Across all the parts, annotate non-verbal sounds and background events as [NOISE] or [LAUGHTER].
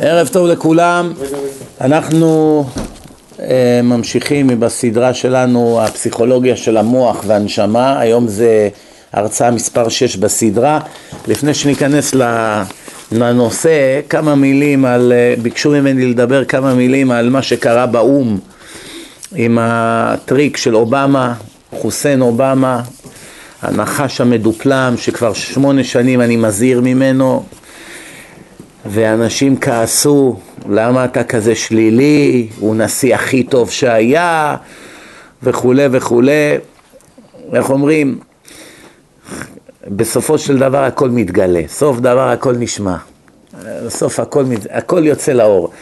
ערב טוב לכולם, אנחנו uh, ממשיכים בסדרה שלנו הפסיכולוגיה של המוח והנשמה, היום זה הרצאה מספר 6 בסדרה, לפני שניכנס לנושא כמה מילים על, uh, ביקשו ממני לדבר כמה מילים על מה שקרה באו"ם עם הטריק של אובמה, חוסיין אובמה, הנחש המדופלם שכבר שמונה שנים אני מזהיר ממנו ואנשים כעסו, למה אתה כזה שלילי, הוא נשיא הכי טוב שהיה וכולי וכולי. איך אומרים? בסופו של דבר הכל מתגלה, סוף דבר הכל נשמע, בסוף הכל, הכל יוצא לאור.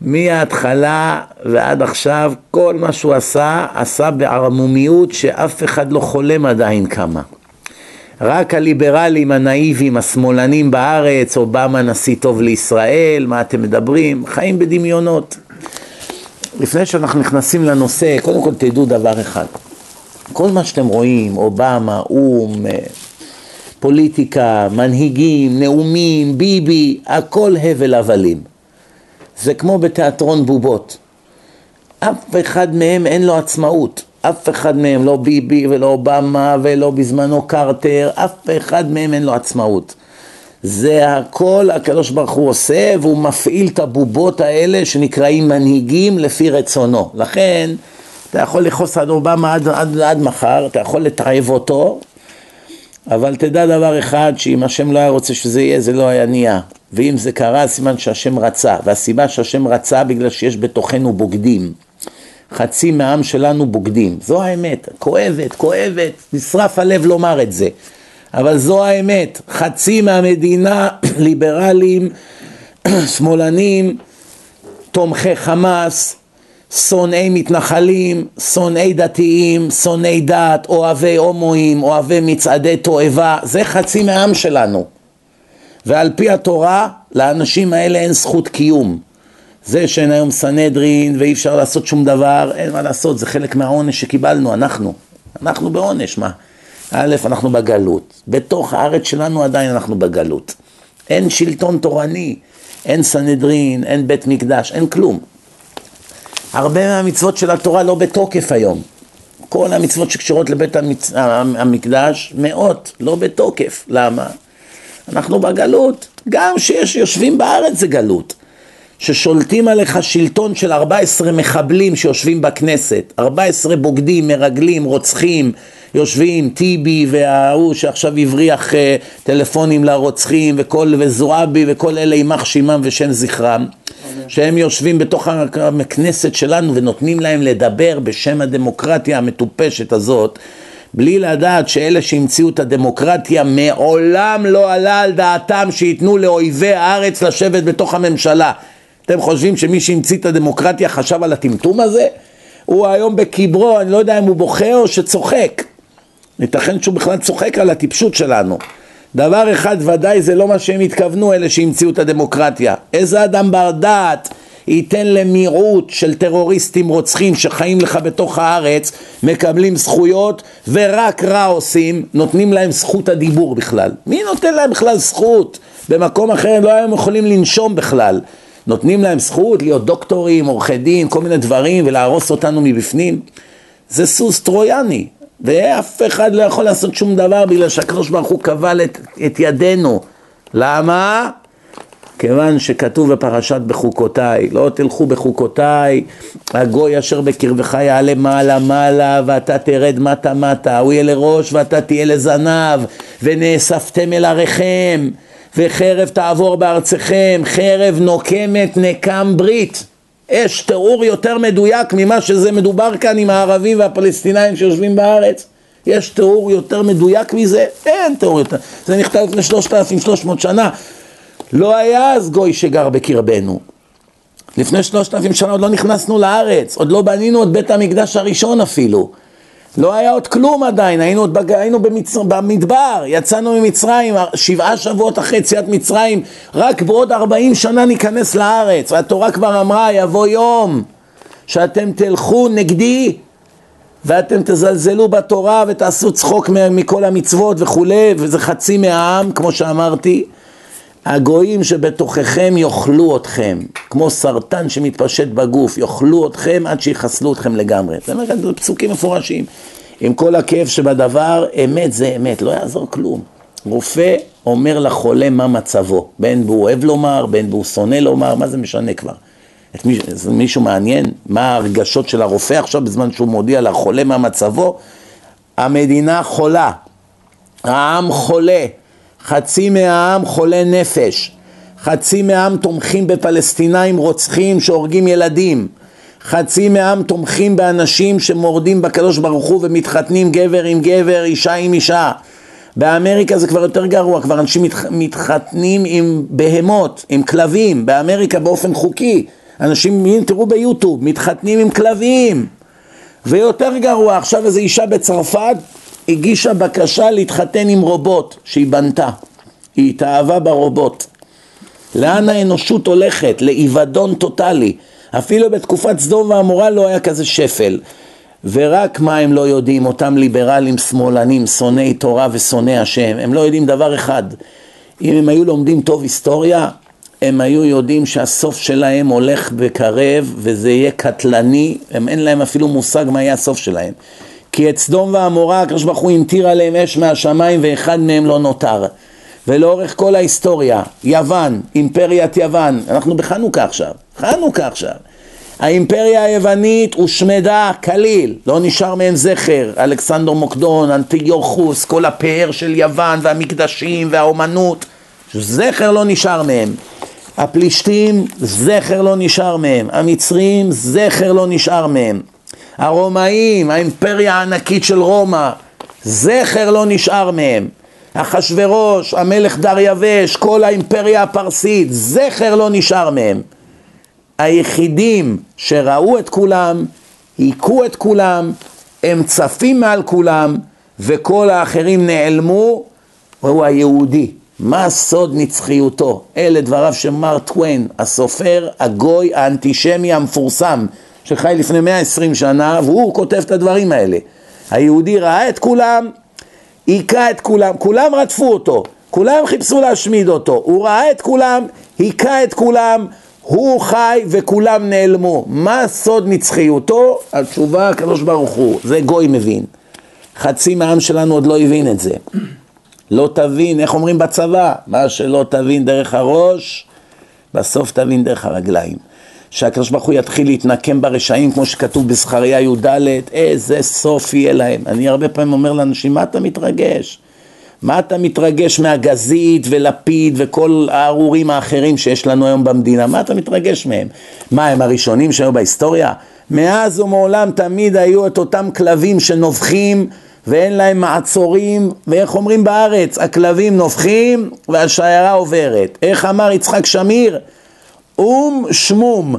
מההתחלה ועד עכשיו, כל מה שהוא עשה, עשה בערמומיות שאף אחד לא חולם עדיין כמה. רק הליברלים הנאיבים, השמאלנים בארץ, אובמה נשיא טוב לישראל, מה אתם מדברים? חיים בדמיונות. לפני שאנחנו נכנסים לנושא, קודם כל תדעו דבר אחד. כל מה שאתם רואים, אובמה, או"ם, אה, פוליטיקה, מנהיגים, נאומים, ביבי, הכל הבל הבלים. זה כמו בתיאטרון בובות. אף אחד מהם אין לו עצמאות. אף אחד מהם, לא ביבי ולא אובמה ולא בזמנו קרטר, אף אחד מהם אין לו עצמאות. זה הכל הקדוש ברוך הוא עושה והוא מפעיל את הבובות האלה שנקראים מנהיגים לפי רצונו. לכן אתה יכול לכעוס על אובמה עד, עד, עד מחר, אתה יכול לתעב אותו, אבל תדע דבר אחד, שאם השם לא היה רוצה שזה יהיה, זה לא היה נהיה. ואם זה קרה, סימן שהשם רצה. והסיבה שהשם רצה, בגלל שיש בתוכנו בוגדים. חצי מהעם שלנו בוגדים. זו האמת, כואבת, כואבת, נשרף הלב לומר את זה. אבל זו האמת, חצי מהמדינה [COUGHS] ליברלים, [COUGHS] שמאלנים, תומכי חמאס, שונאי מתנחלים, שונאי דתיים, שונאי דת, אוהבי הומואים, אוהבי מצעדי תועבה, זה חצי מהעם שלנו. ועל פי התורה, לאנשים האלה אין זכות קיום. זה שאין היום סנהדרין ואי אפשר לעשות שום דבר, אין מה לעשות, זה חלק מהעונש שקיבלנו, אנחנו. אנחנו בעונש, מה? א', אנחנו בגלות. בתוך הארץ שלנו עדיין אנחנו בגלות. אין שלטון תורני, אין סנהדרין, אין בית מקדש, אין כלום. הרבה מהמצוות של התורה לא בתוקף היום. כל המצוות שקשורות לבית המצ... המקדש, מאות, לא בתוקף. למה? אנחנו בגלות. גם שיש יושבים בארץ זה גלות. ששולטים עליך שלטון של 14 מחבלים שיושבים בכנסת, 14 בוגדים, מרגלים, רוצחים, יושבים, טיבי וההוא שעכשיו הבריח אה, טלפונים לרוצחים וכל, וזועבי וכל אלה יימח שמם ושן זכרם, שהם יושבים בתוך הכנסת שלנו ונותנים להם לדבר בשם הדמוקרטיה המטופשת הזאת בלי לדעת שאלה שהמציאו את הדמוקרטיה מעולם לא עלה על דעתם שייתנו לאויבי הארץ לשבת בתוך הממשלה אתם חושבים שמי שהמציא את הדמוקרטיה חשב על הטמטום הזה? הוא היום בקברו, אני לא יודע אם הוא בוכה או שצוחק. ייתכן שהוא בכלל צוחק על הטיפשות שלנו. דבר אחד ודאי זה לא מה שהם התכוונו, אלה שהמציאו את הדמוקרטיה. איזה אדם בר דעת ייתן למיעוט של טרוריסטים רוצחים שחיים לך בתוך הארץ, מקבלים זכויות ורק רע עושים, נותנים להם זכות הדיבור בכלל. מי נותן להם בכלל זכות? במקום אחר הם לא היו יכולים לנשום בכלל. נותנים להם זכות להיות דוקטורים, עורכי דין, כל מיני דברים ולהרוס אותנו מבפנים. זה סוס טרויאני, ואף אחד לא יכול לעשות שום דבר בגלל שהקדוש ברוך הוא כבל את, את ידינו. למה? כיוון שכתוב בפרשת בחוקותיי, לא תלכו בחוקותיי, הגוי אשר בקרבך יעלה מעלה מעלה ואתה תרד מטה מטה, הוא יהיה לראש ואתה תהיה לזנב, ונאספתם אל עריכם. וחרב תעבור בארצכם, חרב נוקמת נקם ברית. יש תיאור יותר מדויק ממה שזה מדובר כאן עם הערבים והפלסטינאים שיושבים בארץ. יש תיאור יותר מדויק מזה? אין תיאור יותר. זה נכתב לפני שלושת אלפים שלוש מאות שנה. לא היה אז גוי שגר בקרבנו. לפני שלושת אלפים שנה עוד לא נכנסנו לארץ, עוד לא בנינו את בית המקדש הראשון אפילו. לא היה עוד כלום עדיין, היינו, בג... היינו במצ... במדבר, יצאנו ממצרים, שבעה שבועות אחרי יציאת מצרים, רק בעוד ארבעים שנה ניכנס לארץ, והתורה כבר אמרה, יבוא יום שאתם תלכו נגדי ואתם תזלזלו בתורה ותעשו צחוק מכל המצוות וכולי, וזה חצי מהעם, כמו שאמרתי, הגויים שבתוככם יאכלו אתכם, כמו סרטן שמתפשט בגוף, יאכלו אתכם עד שיחסלו אתכם לגמרי. זה פסוקים מפורשים. עם כל הכאב שבדבר, אמת זה אמת, לא יעזור כלום. רופא אומר לחולה מה מצבו, בין והוא אוהב לומר, בין והוא שונא לומר, מה זה משנה כבר? את מישהו, מישהו מעניין מה הרגשות של הרופא עכשיו בזמן שהוא מודיע לחולה מה מצבו? המדינה חולה, העם חולה, חצי מהעם חולה נפש, חצי מהעם תומכים בפלסטינאים רוצחים שהורגים ילדים, חצי מהעם תומכים באנשים שמורדים בקדוש ברוך הוא ומתחתנים גבר עם גבר, אישה עם אישה. באמריקה זה כבר יותר גרוע, כבר אנשים מתח... מתחתנים עם בהמות, עם כלבים, באמריקה באופן חוקי. אנשים, תראו ביוטיוב, מתחתנים עם כלבים. ויותר גרוע, עכשיו איזו אישה בצרפת הגישה בקשה להתחתן עם רובוט שהיא בנתה. היא התאהבה ברובוט. לאן האנושות הולכת? לאיבדון טוטאלי. אפילו בתקופת סדום ועמורה לא היה כזה שפל. ורק מה הם לא יודעים, אותם ליברלים שמאלנים, שונאי תורה ושונאי השם, הם לא יודעים דבר אחד. אם הם היו לומדים טוב היסטוריה, הם היו יודעים שהסוף שלהם הולך וקרב וזה יהיה קטלני, הם אין להם אפילו מושג מה יהיה הסוף שלהם. כי את סדום ועמורה הקדוש ברוך הוא המטיר עליהם אש מהשמיים ואחד מהם לא נותר. ולאורך כל ההיסטוריה, יוון, אימפריית יוון, אנחנו בחנוכה עכשיו, חנוכה עכשיו. האימפריה היוונית הושמדה כליל, לא נשאר מהם זכר, אלכסנדר מוקדון, אנטיוכוס, כל הפאר של יוון והמקדשים והאומנות, זכר לא נשאר מהם. הפלישתים, זכר לא נשאר מהם. המצרים, זכר לא נשאר מהם. הרומאים, האימפריה הענקית של רומא, זכר לא נשאר מהם. אחשורוש, המלך דריווש, כל האימפריה הפרסית, זכר לא נשאר מהם. היחידים שראו את כולם, היכו את כולם, הם צפים מעל כולם, וכל האחרים נעלמו, והוא היהודי. מה סוד נצחיותו? אלה דבריו של מר טוויין, הסופר הגוי האנטישמי המפורסם, שחי לפני 120 שנה, והוא כותב את הדברים האלה. היהודי ראה את כולם, היכה את כולם, כולם רדפו אותו, כולם חיפשו להשמיד אותו, הוא ראה את כולם, היכה את כולם, הוא חי וכולם נעלמו. מה סוד נצחיותו? התשובה הקדוש ברוך הוא, זה גוי מבין. חצי מהעם שלנו עוד לא הבין את זה. לא תבין, איך אומרים בצבא? מה שלא תבין דרך הראש, בסוף תבין דרך הרגליים. שהקדוש ברוך הוא יתחיל להתנקם ברשעים כמו שכתוב בזכריה י"ד, איזה סוף יהיה להם. אני הרבה פעמים אומר לאנשים, מה אתה מתרגש? מה אתה מתרגש מהגזית ולפיד וכל הארורים האחרים שיש לנו היום במדינה? מה אתה מתרגש מהם? מה, הם הראשונים שהיו בהיסטוריה? מאז ומעולם תמיד היו את אותם כלבים שנובחים ואין להם מעצורים, ואיך אומרים בארץ, הכלבים נובחים והשיירה עוברת. איך אמר יצחק שמיר? אום שמום.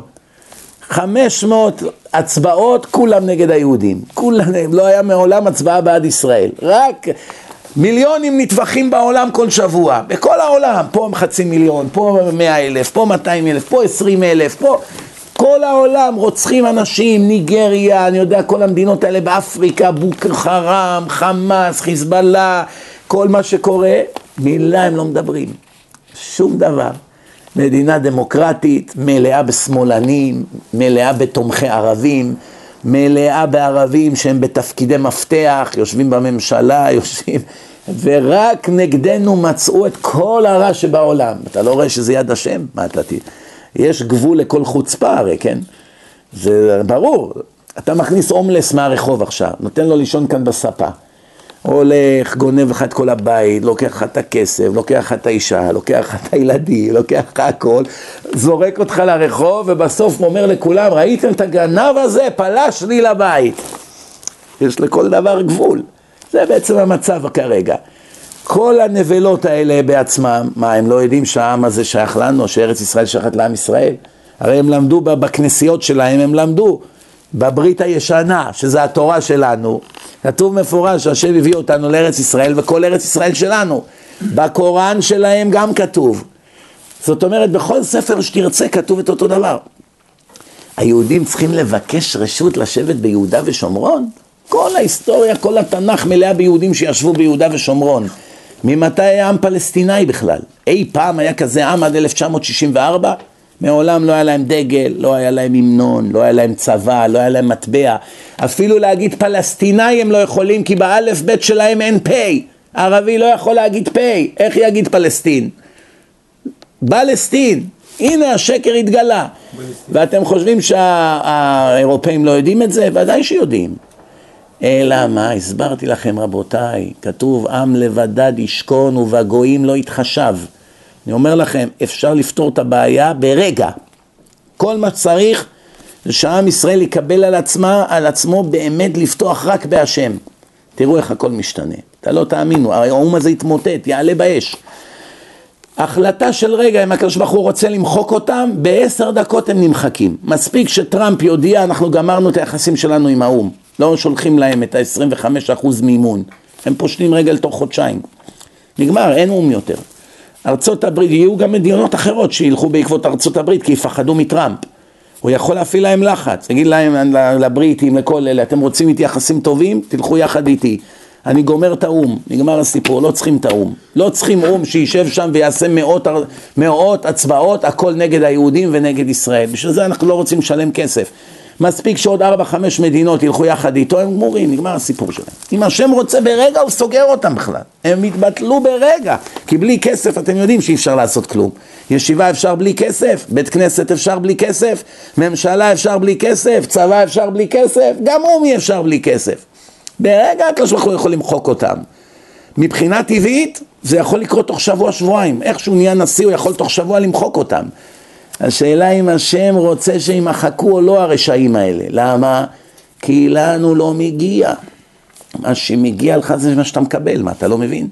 חמש מאות הצבעות, כולם נגד היהודים. כולם, לא היה מעולם הצבעה בעד ישראל. רק מיליונים נטבחים בעולם כל שבוע, בכל העולם, פה חצי מיליון, פה מאה אלף, פה מאתיים אלף, פה עשרים אלף, פה... כל העולם רוצחים אנשים, ניגריה, אני יודע, כל המדינות האלה באפריקה, בוקר חרם, חמאס, חיזבאללה, כל מה שקורה, מילה הם לא מדברים, שום דבר. מדינה דמוקרטית, מלאה בשמאלנים, מלאה בתומכי ערבים, מלאה בערבים שהם בתפקידי מפתח, יושבים בממשלה, [LAUGHS] יושבים, ורק נגדנו מצאו את כל הרע שבעולם. אתה לא רואה שזה יד השם? מה אתה תהיה? יש גבול לכל חוצפה הרי, כן? זה ברור. אתה מכניס הומלס מהרחוב עכשיו, נותן לו לישון כאן בספה. הולך, גונב לך את כל הבית, לוקח לך את הכסף, לוקח לך את האישה, לוקח לך את הילדים, לוקח לך הכל, זורק אותך לרחוב, ובסוף אומר לכולם, ראיתם את הגנב הזה? פלש לי לבית. יש לכל דבר גבול. זה בעצם המצב כרגע. כל הנבלות האלה בעצמם, מה, הם לא יודעים שהעם הזה שייך לנו, שארץ ישראל שייכת לעם ישראל? הרי הם למדו בכנסיות שלהם, הם למדו בברית הישנה, שזה התורה שלנו, כתוב מפורש שהשם הביא אותנו לארץ ישראל וכל ארץ ישראל שלנו. בקוראן שלהם גם כתוב. זאת אומרת, בכל ספר שתרצה כתוב את אותו דבר. היהודים צריכים לבקש רשות לשבת ביהודה ושומרון? כל ההיסטוריה, כל התנ"ך מלאה ביהודים שישבו ביהודה ושומרון. ממתי היה עם פלסטיני בכלל? אי פעם היה כזה עם עד 1964? מעולם לא היה להם דגל, לא היה להם המנון, לא היה להם צבא, לא היה להם מטבע. אפילו להגיד פלסטיני הם לא יכולים כי באלף בית שלהם אין פ'. ערבי לא יכול להגיד פ', איך יגיד פלסטין? פלסטין, הנה השקר התגלה. ואתם חושבים שהאירופאים לא יודעים את זה? ודאי שיודעים. אלא מה? הסברתי לכם רבותיי, כתוב עם לבדד ישכון ובגויים לא יתחשב. אני אומר לכם, אפשר לפתור את הבעיה ברגע. כל מה שצריך זה שעם ישראל יקבל על, עצמה, על עצמו באמת לפתוח רק בהשם. תראו איך הכל משתנה. אתה לא תאמינו, האו"ם הזה יתמוטט, יעלה באש. החלטה של רגע, אם הקדוש ברוך הוא רוצה למחוק אותם, בעשר דקות הם נמחקים. מספיק שטראמפ יודיע, אנחנו גמרנו את היחסים שלנו עם האו"ם. לא שולחים להם את ה-25% מימון. הם פושטים רגל תוך חודשיים. נגמר, אין או"ם יותר. ארצות הברית, יהיו גם מדינות אחרות שילכו בעקבות ארצות הברית כי יפחדו מטראמפ. הוא יכול להפעיל להם לחץ, יגיד להם, לבריטים, לכל אלה, אתם רוצים איתי יחסים טובים? תלכו יחד איתי. אני גומר את האו"ם, נגמר הסיפור, לא צריכים את האו"ם. לא צריכים או"ם שישב שם ויעשה מאות, מאות הצבעות, הכל נגד היהודים ונגד ישראל. בשביל זה אנחנו לא רוצים לשלם כסף. מספיק שעוד ארבע חמש מדינות ילכו יחד איתו, הם גמורים, נגמר הסיפור שלהם. אם השם רוצה ברגע, הוא סוגר אותם בכלל. הם יתבטלו ברגע, כי בלי כסף אתם יודעים שאי אפשר לעשות כלום. ישיבה אפשר בלי כסף, בית כנסת אפשר בלי כסף, ממשלה אפשר בלי כסף, צבא אפשר בלי כסף, גם או"ם אי אפשר בלי כסף. ברגע הקדוש ברוך הוא יכול למחוק אותם. מבחינה טבעית זה יכול לקרות תוך שבוע שבועיים, איך שהוא נהיה נשיא הוא יכול תוך שבוע למחוק אותם. השאלה אם השם רוצה שימחקו או לא הרשעים האלה, למה? כי לנו לא מגיע. מה שמגיע לך זה מה שאתה מקבל, מה אתה לא מבין?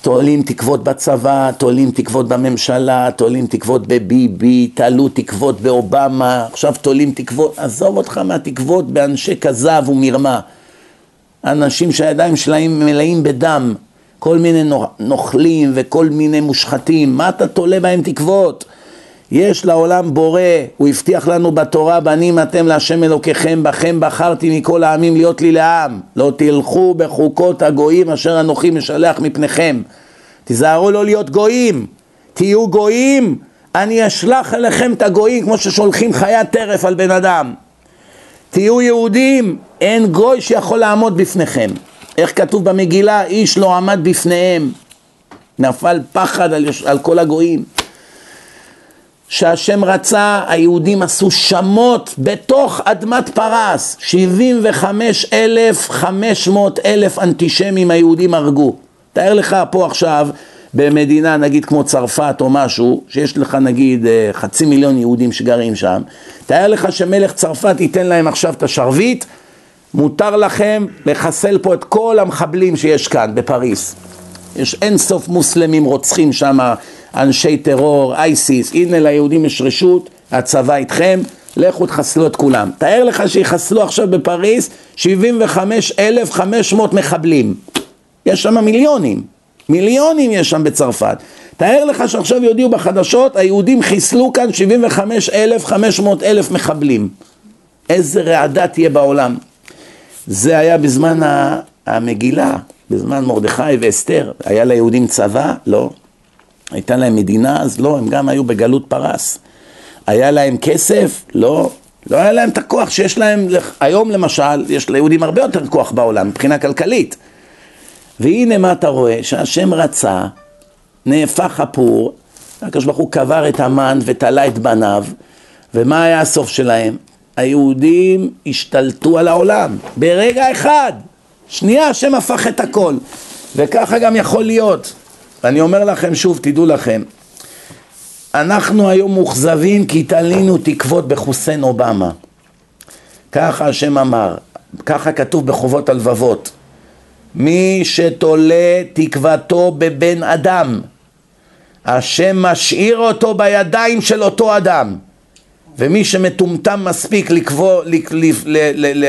תולים תקוות בצבא, תולים תקוות בממשלה, תולים תקוות בביבי, תלו תקוות באובמה, עכשיו תולים תקוות, עזוב אותך מהתקוות באנשי כזב ומרמה. אנשים שהידיים שלהם מלאים בדם, כל מיני נוכלים וכל מיני מושחתים, מה אתה תולה בהם תקוות? יש לעולם בורא, הוא הבטיח לנו בתורה, בנים אתם להשם אלוקיכם, בכם בחרתי מכל העמים להיות לי לעם, לא תלכו בחוקות הגויים אשר אנוכי משלח מפניכם. תיזהרו לא להיות גויים, תהיו גויים, אני אשלח אליכם את הגויים כמו ששולחים חיית טרף על בן אדם. תהיו יהודים, אין גוי שיכול לעמוד בפניכם. איך כתוב במגילה, איש לא עמד בפניהם. נפל פחד על, על כל הגויים. שהשם רצה, היהודים עשו שמות בתוך אדמת פרס, 75 אלף, 500 אלף אנטישמים היהודים הרגו. תאר לך פה עכשיו במדינה נגיד כמו צרפת או משהו, שיש לך נגיד אה, חצי מיליון יהודים שגרים שם, תאר לך שמלך צרפת ייתן להם עכשיו את השרביט, מותר לכם לחסל פה את כל המחבלים שיש כאן בפריס. יש אין סוף מוסלמים רוצחים שם, אנשי טרור, אייסיס, הנה ליהודים יש רשות, הצבא איתכם, לכו תחסלו את כולם. תאר לך שיחסלו עכשיו בפריס 75,500 מחבלים. יש שם מיליונים, מיליונים יש שם בצרפת. תאר לך שעכשיו יודיעו בחדשות, היהודים חיסלו כאן 75,500 אלף מחבלים. איזה רעדה תהיה בעולם. זה היה בזמן המגילה, בזמן מרדכי ואסתר. היה ליהודים צבא? לא. הייתה להם מדינה? אז לא, הם גם היו בגלות פרס. היה להם כסף? לא. לא היה להם את הכוח שיש להם, היום למשל, יש ליהודים הרבה יותר כוח בעולם מבחינה כלכלית. והנה מה אתה רואה, שהשם רצה, נהפך הפור, הקדוש ברוך הוא קבר את המן ותלה את בניו, ומה היה הסוף שלהם? היהודים השתלטו על העולם ברגע אחד, שנייה השם הפך את הכל, וככה גם יכול להיות. ואני אומר לכם שוב, תדעו לכם, אנחנו היום מאוכזבים כי תלינו תקוות בחוסיין אובמה. ככה השם אמר, ככה כתוב בחובות הלבבות. מי שתולה תקוותו בבן אדם, השם משאיר אותו בידיים של אותו אדם. ומי שמטומטם מספיק לקבוא,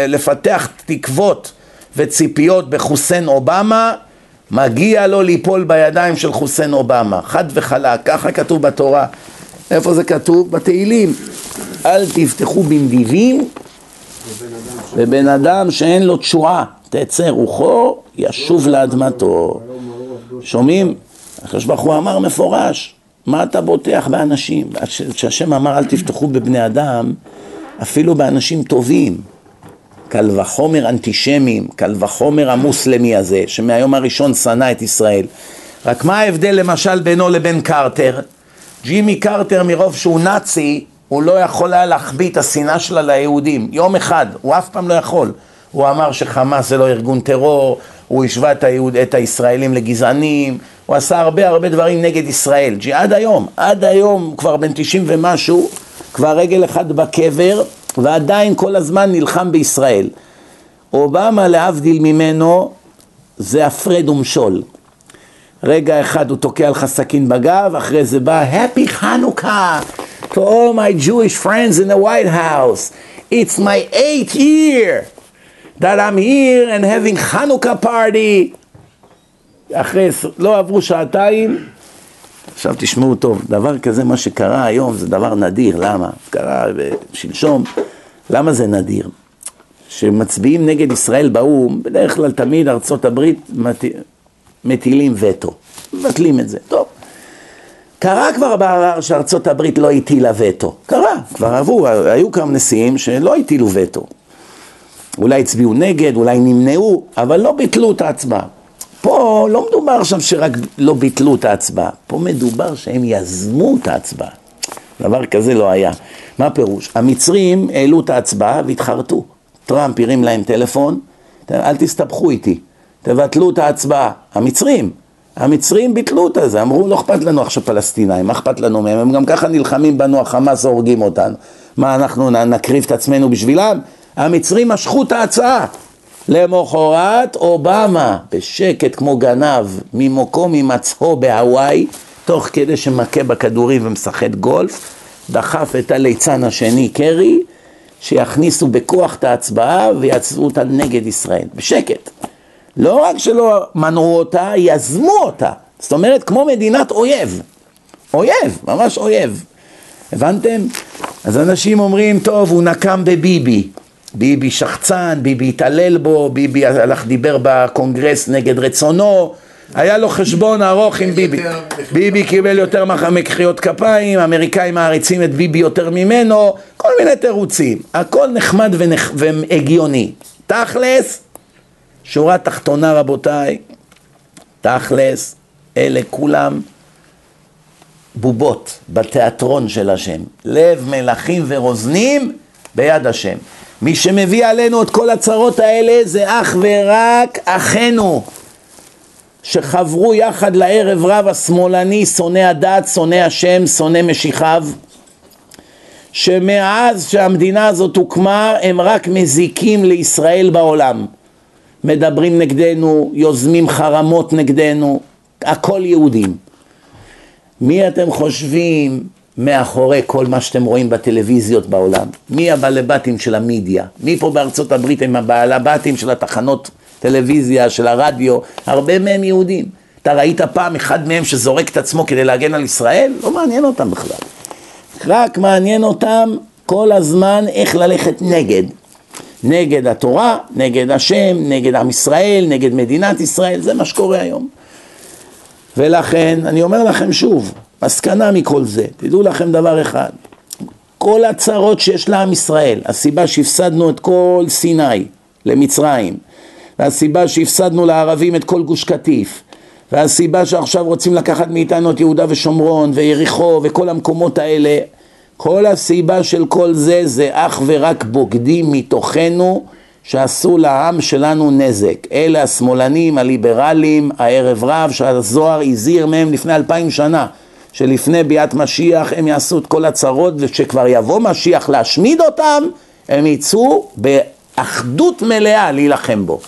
לפתח תקוות וציפיות בחוסיין אובמה, מגיע לו ליפול בידיים של חוסיין אובמה, חד וחלק, ככה כתוב בתורה. איפה זה כתוב? בתהילים. אל תפתחו בנדיבים ובן אדם שאין לו תשועה, תצא רוחו, ישוב לאדמתו. שומעים? הקדוש ברוך הוא אמר מפורש, מה אתה בוטח באנשים? כשהשם אמר אל תפתחו בבני אדם, אפילו באנשים טובים, קל וחומר אנטישמים, קל וחומר המוסלמי הזה, שמהיום הראשון שנא את ישראל. רק מה ההבדל למשל בינו לבין קרטר? ג'ימי קרטר מרוב שהוא נאצי, הוא לא יכול היה להחביא את השנאה שלה ליהודים. יום אחד, הוא אף פעם לא יכול. הוא אמר שחמאס זה לא ארגון טרור, הוא השווה את, היהוד, את הישראלים לגזענים, הוא עשה הרבה הרבה דברים נגד ישראל. עד היום, עד היום, כבר בן 90 ומשהו, כבר רגל אחד בקבר, ועדיין כל הזמן נלחם בישראל. אובמה, להבדיל ממנו, זה הפרד ומשול. רגע אחד הוא תוקע לך סכין בגב, אחרי זה בא, Happy Hanukkah to all my Jewish friends in the White House. It's my eighth year that I'm here and having Hanukkah party. אחרי, לא עברו שעתיים, עכשיו תשמעו טוב, דבר כזה, מה שקרה היום זה דבר נדיר, למה? קרה שלשום, למה זה נדיר? שמצביעים נגד ישראל באו"ם, בדרך כלל תמיד ארצות הברית מטילים וטו, מבטלים את זה, טוב. קרה כבר בעבר שארצות הברית לא הטילה וטו, קרה, כבר עברו, היו כמה נשיאים שלא הטילו וטו. אולי הצביעו נגד, אולי נמנעו, אבל לא ביטלו את ההצבעה. פה לא מדובר עכשיו שרק לא ביטלו את ההצבעה, פה מדובר שהם יזמו את ההצבעה. דבר כזה לא היה. מה הפירוש? המצרים העלו את ההצבעה והתחרטו. טראמפ הרים להם טלפון, אל תסתבכו איתי, תבטלו את ההצבעה. המצרים, המצרים ביטלו את זה, אמרו לא אכפת לנו עכשיו פלסטינאים, מה אכפת לנו מהם, הם גם ככה נלחמים בנו, החמאס הורגים אותנו. מה אנחנו נקריב את עצמנו בשבילם? המצרים משכו את ההצעה. למחרת אובמה, בשקט כמו גנב, ממקום הימצאו בהוואי, תוך כדי שמכה בכדורים ומשחק גולף, דחף את הליצן השני, קרי, שיכניסו בכוח את ההצבעה ויעצבו אותה נגד ישראל, בשקט. לא רק שלא מנעו אותה, יזמו אותה. זאת אומרת, כמו מדינת אויב. אויב, ממש אויב. הבנתם? אז אנשים אומרים, טוב, הוא נקם בביבי. ביבי שחצן, ביבי התעלל בו, ביבי הלך דיבר בקונגרס נגד רצונו, היה לו חשבון ארוך עם ביבי. ביבי קיבל יותר מחיאות כפיים, האמריקאים מעריצים את ביבי יותר ממנו, כל מיני תירוצים. הכל נחמד והגיוני. תכלס, שורה תחתונה רבותיי, תכלס, אלה כולם בובות בתיאטרון של השם. לב מלכים ורוזנים ביד השם. מי שמביא עלינו את כל הצרות האלה זה אך ורק אחינו שחברו יחד לערב רב השמאלני, שונא הדת, שונא השם, שונא משיחיו שמאז שהמדינה הזאת הוקמה הם רק מזיקים לישראל בעולם. מדברים נגדנו, יוזמים חרמות נגדנו, הכל יהודים. מי אתם חושבים מאחורי כל מה שאתם רואים בטלוויזיות בעולם. מי הבעלי בתים של המדיה? מי פה בארצות הברית הם הבעלי בתים של התחנות טלוויזיה, של הרדיו? הרבה מהם יהודים. אתה ראית פעם אחד מהם שזורק את עצמו כדי להגן על ישראל? לא מעניין אותם בכלל. רק מעניין אותם כל הזמן איך ללכת נגד. נגד התורה, נגד השם, נגד עם ישראל, נגד מדינת ישראל, זה מה שקורה היום. ולכן, אני אומר לכם שוב, מסקנה מכל זה, תדעו לכם דבר אחד, כל הצרות שיש לעם ישראל, הסיבה שהפסדנו את כל סיני למצרים, והסיבה שהפסדנו לערבים את כל גוש קטיף, והסיבה שעכשיו רוצים לקחת מאיתנו את יהודה ושומרון ויריחו וכל המקומות האלה, כל הסיבה של כל זה זה אך ורק בוגדים מתוכנו שעשו לעם שלנו נזק. אלה השמאלנים, הליברלים, הערב רב שהזוהר הזהיר מהם לפני אלפיים שנה. שלפני ביאת משיח הם יעשו את כל הצרות וכשכבר יבוא משיח להשמיד אותם הם יצאו באחדות מלאה להילחם בו.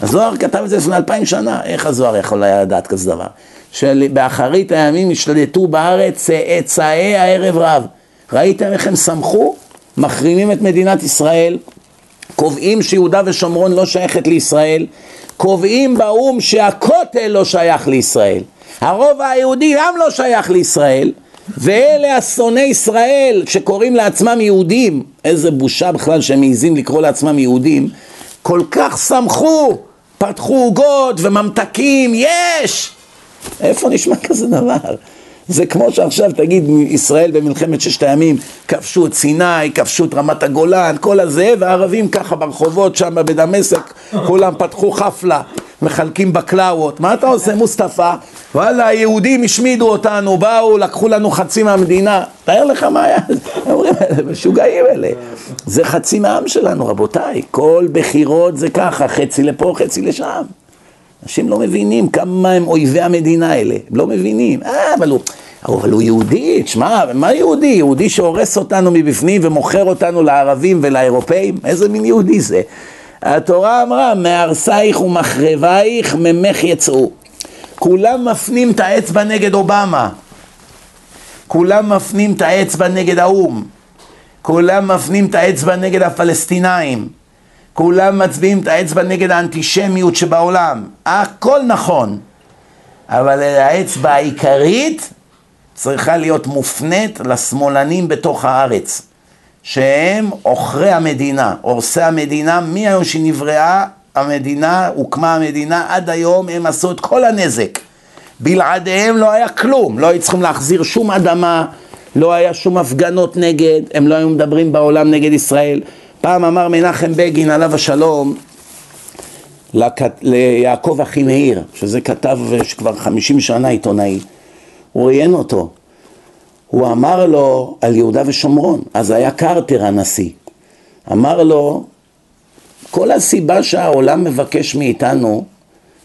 הזוהר כתב את זה לפני אלפיים שנה, איך הזוהר יכול היה לדעת כזה דבר? שבאחרית הימים ישלטו בארץ צאצאי הערב רב. ראיתם איך הם שמחו? מחרימים את מדינת ישראל, קובעים שיהודה ושומרון לא שייכת לישראל, קובעים באו"ם שהכותל לא שייך לישראל. הרובע היהודי גם לא שייך לישראל, ואלה השונאי ישראל שקוראים לעצמם יהודים, איזה בושה בכלל שהם מעיזים לקרוא לעצמם יהודים, כל כך שמחו, פתחו עוגות וממתקים, יש! איפה נשמע כזה דבר? זה כמו שעכשיו תגיד ישראל במלחמת ששת הימים כבשו את סיני, כבשו את רמת הגולן, כל הזה, והערבים ככה ברחובות שם בדמשק, כולם פתחו חפלה, מחלקים בקלאוות, מה אתה עושה מוסטפא? וואלה היהודים השמידו אותנו, באו, לקחו לנו חצי מהמדינה, תאר לך מה היה, [LAUGHS] אומרים משוגעים אלה, זה חצי מהעם שלנו רבותיי, כל בחירות זה ככה, חצי לפה, חצי לשם אנשים לא מבינים כמה הם אויבי המדינה האלה, הם לא מבינים, אה, אבל הוא, אבל הוא יהודי, תשמע, מה יהודי? יהודי שהורס אותנו מבפנים ומוכר אותנו לערבים ולאירופאים? איזה מין יהודי זה? התורה אמרה, מהרסייך ומחרבייך ממך יצאו. כולם מפנים את האצבע נגד אובמה, כולם מפנים את האצבע נגד האו"ם, כולם מפנים את האצבע נגד הפלסטינאים, כולם מצביעים את האצבע נגד האנטישמיות שבעולם, הכל נכון, אבל האצבע העיקרית צריכה להיות מופנית לשמאלנים בתוך הארץ, שהם עוכרי המדינה, הורסי המדינה, מהיום שנבראה המדינה, הוקמה המדינה, עד היום הם עשו את כל הנזק. בלעדיהם לא היה כלום, לא היו צריכים להחזיר שום אדמה, לא היה שום הפגנות נגד, הם לא היו מדברים בעולם נגד ישראל. פעם אמר מנחם בגין עליו השלום ליעקב אחימאיר, שזה כתב שכבר חמישים שנה עיתונאי, הוא ראיין אותו, הוא אמר לו על יהודה ושומרון, אז היה קרטר הנשיא, אמר לו כל הסיבה שהעולם מבקש מאיתנו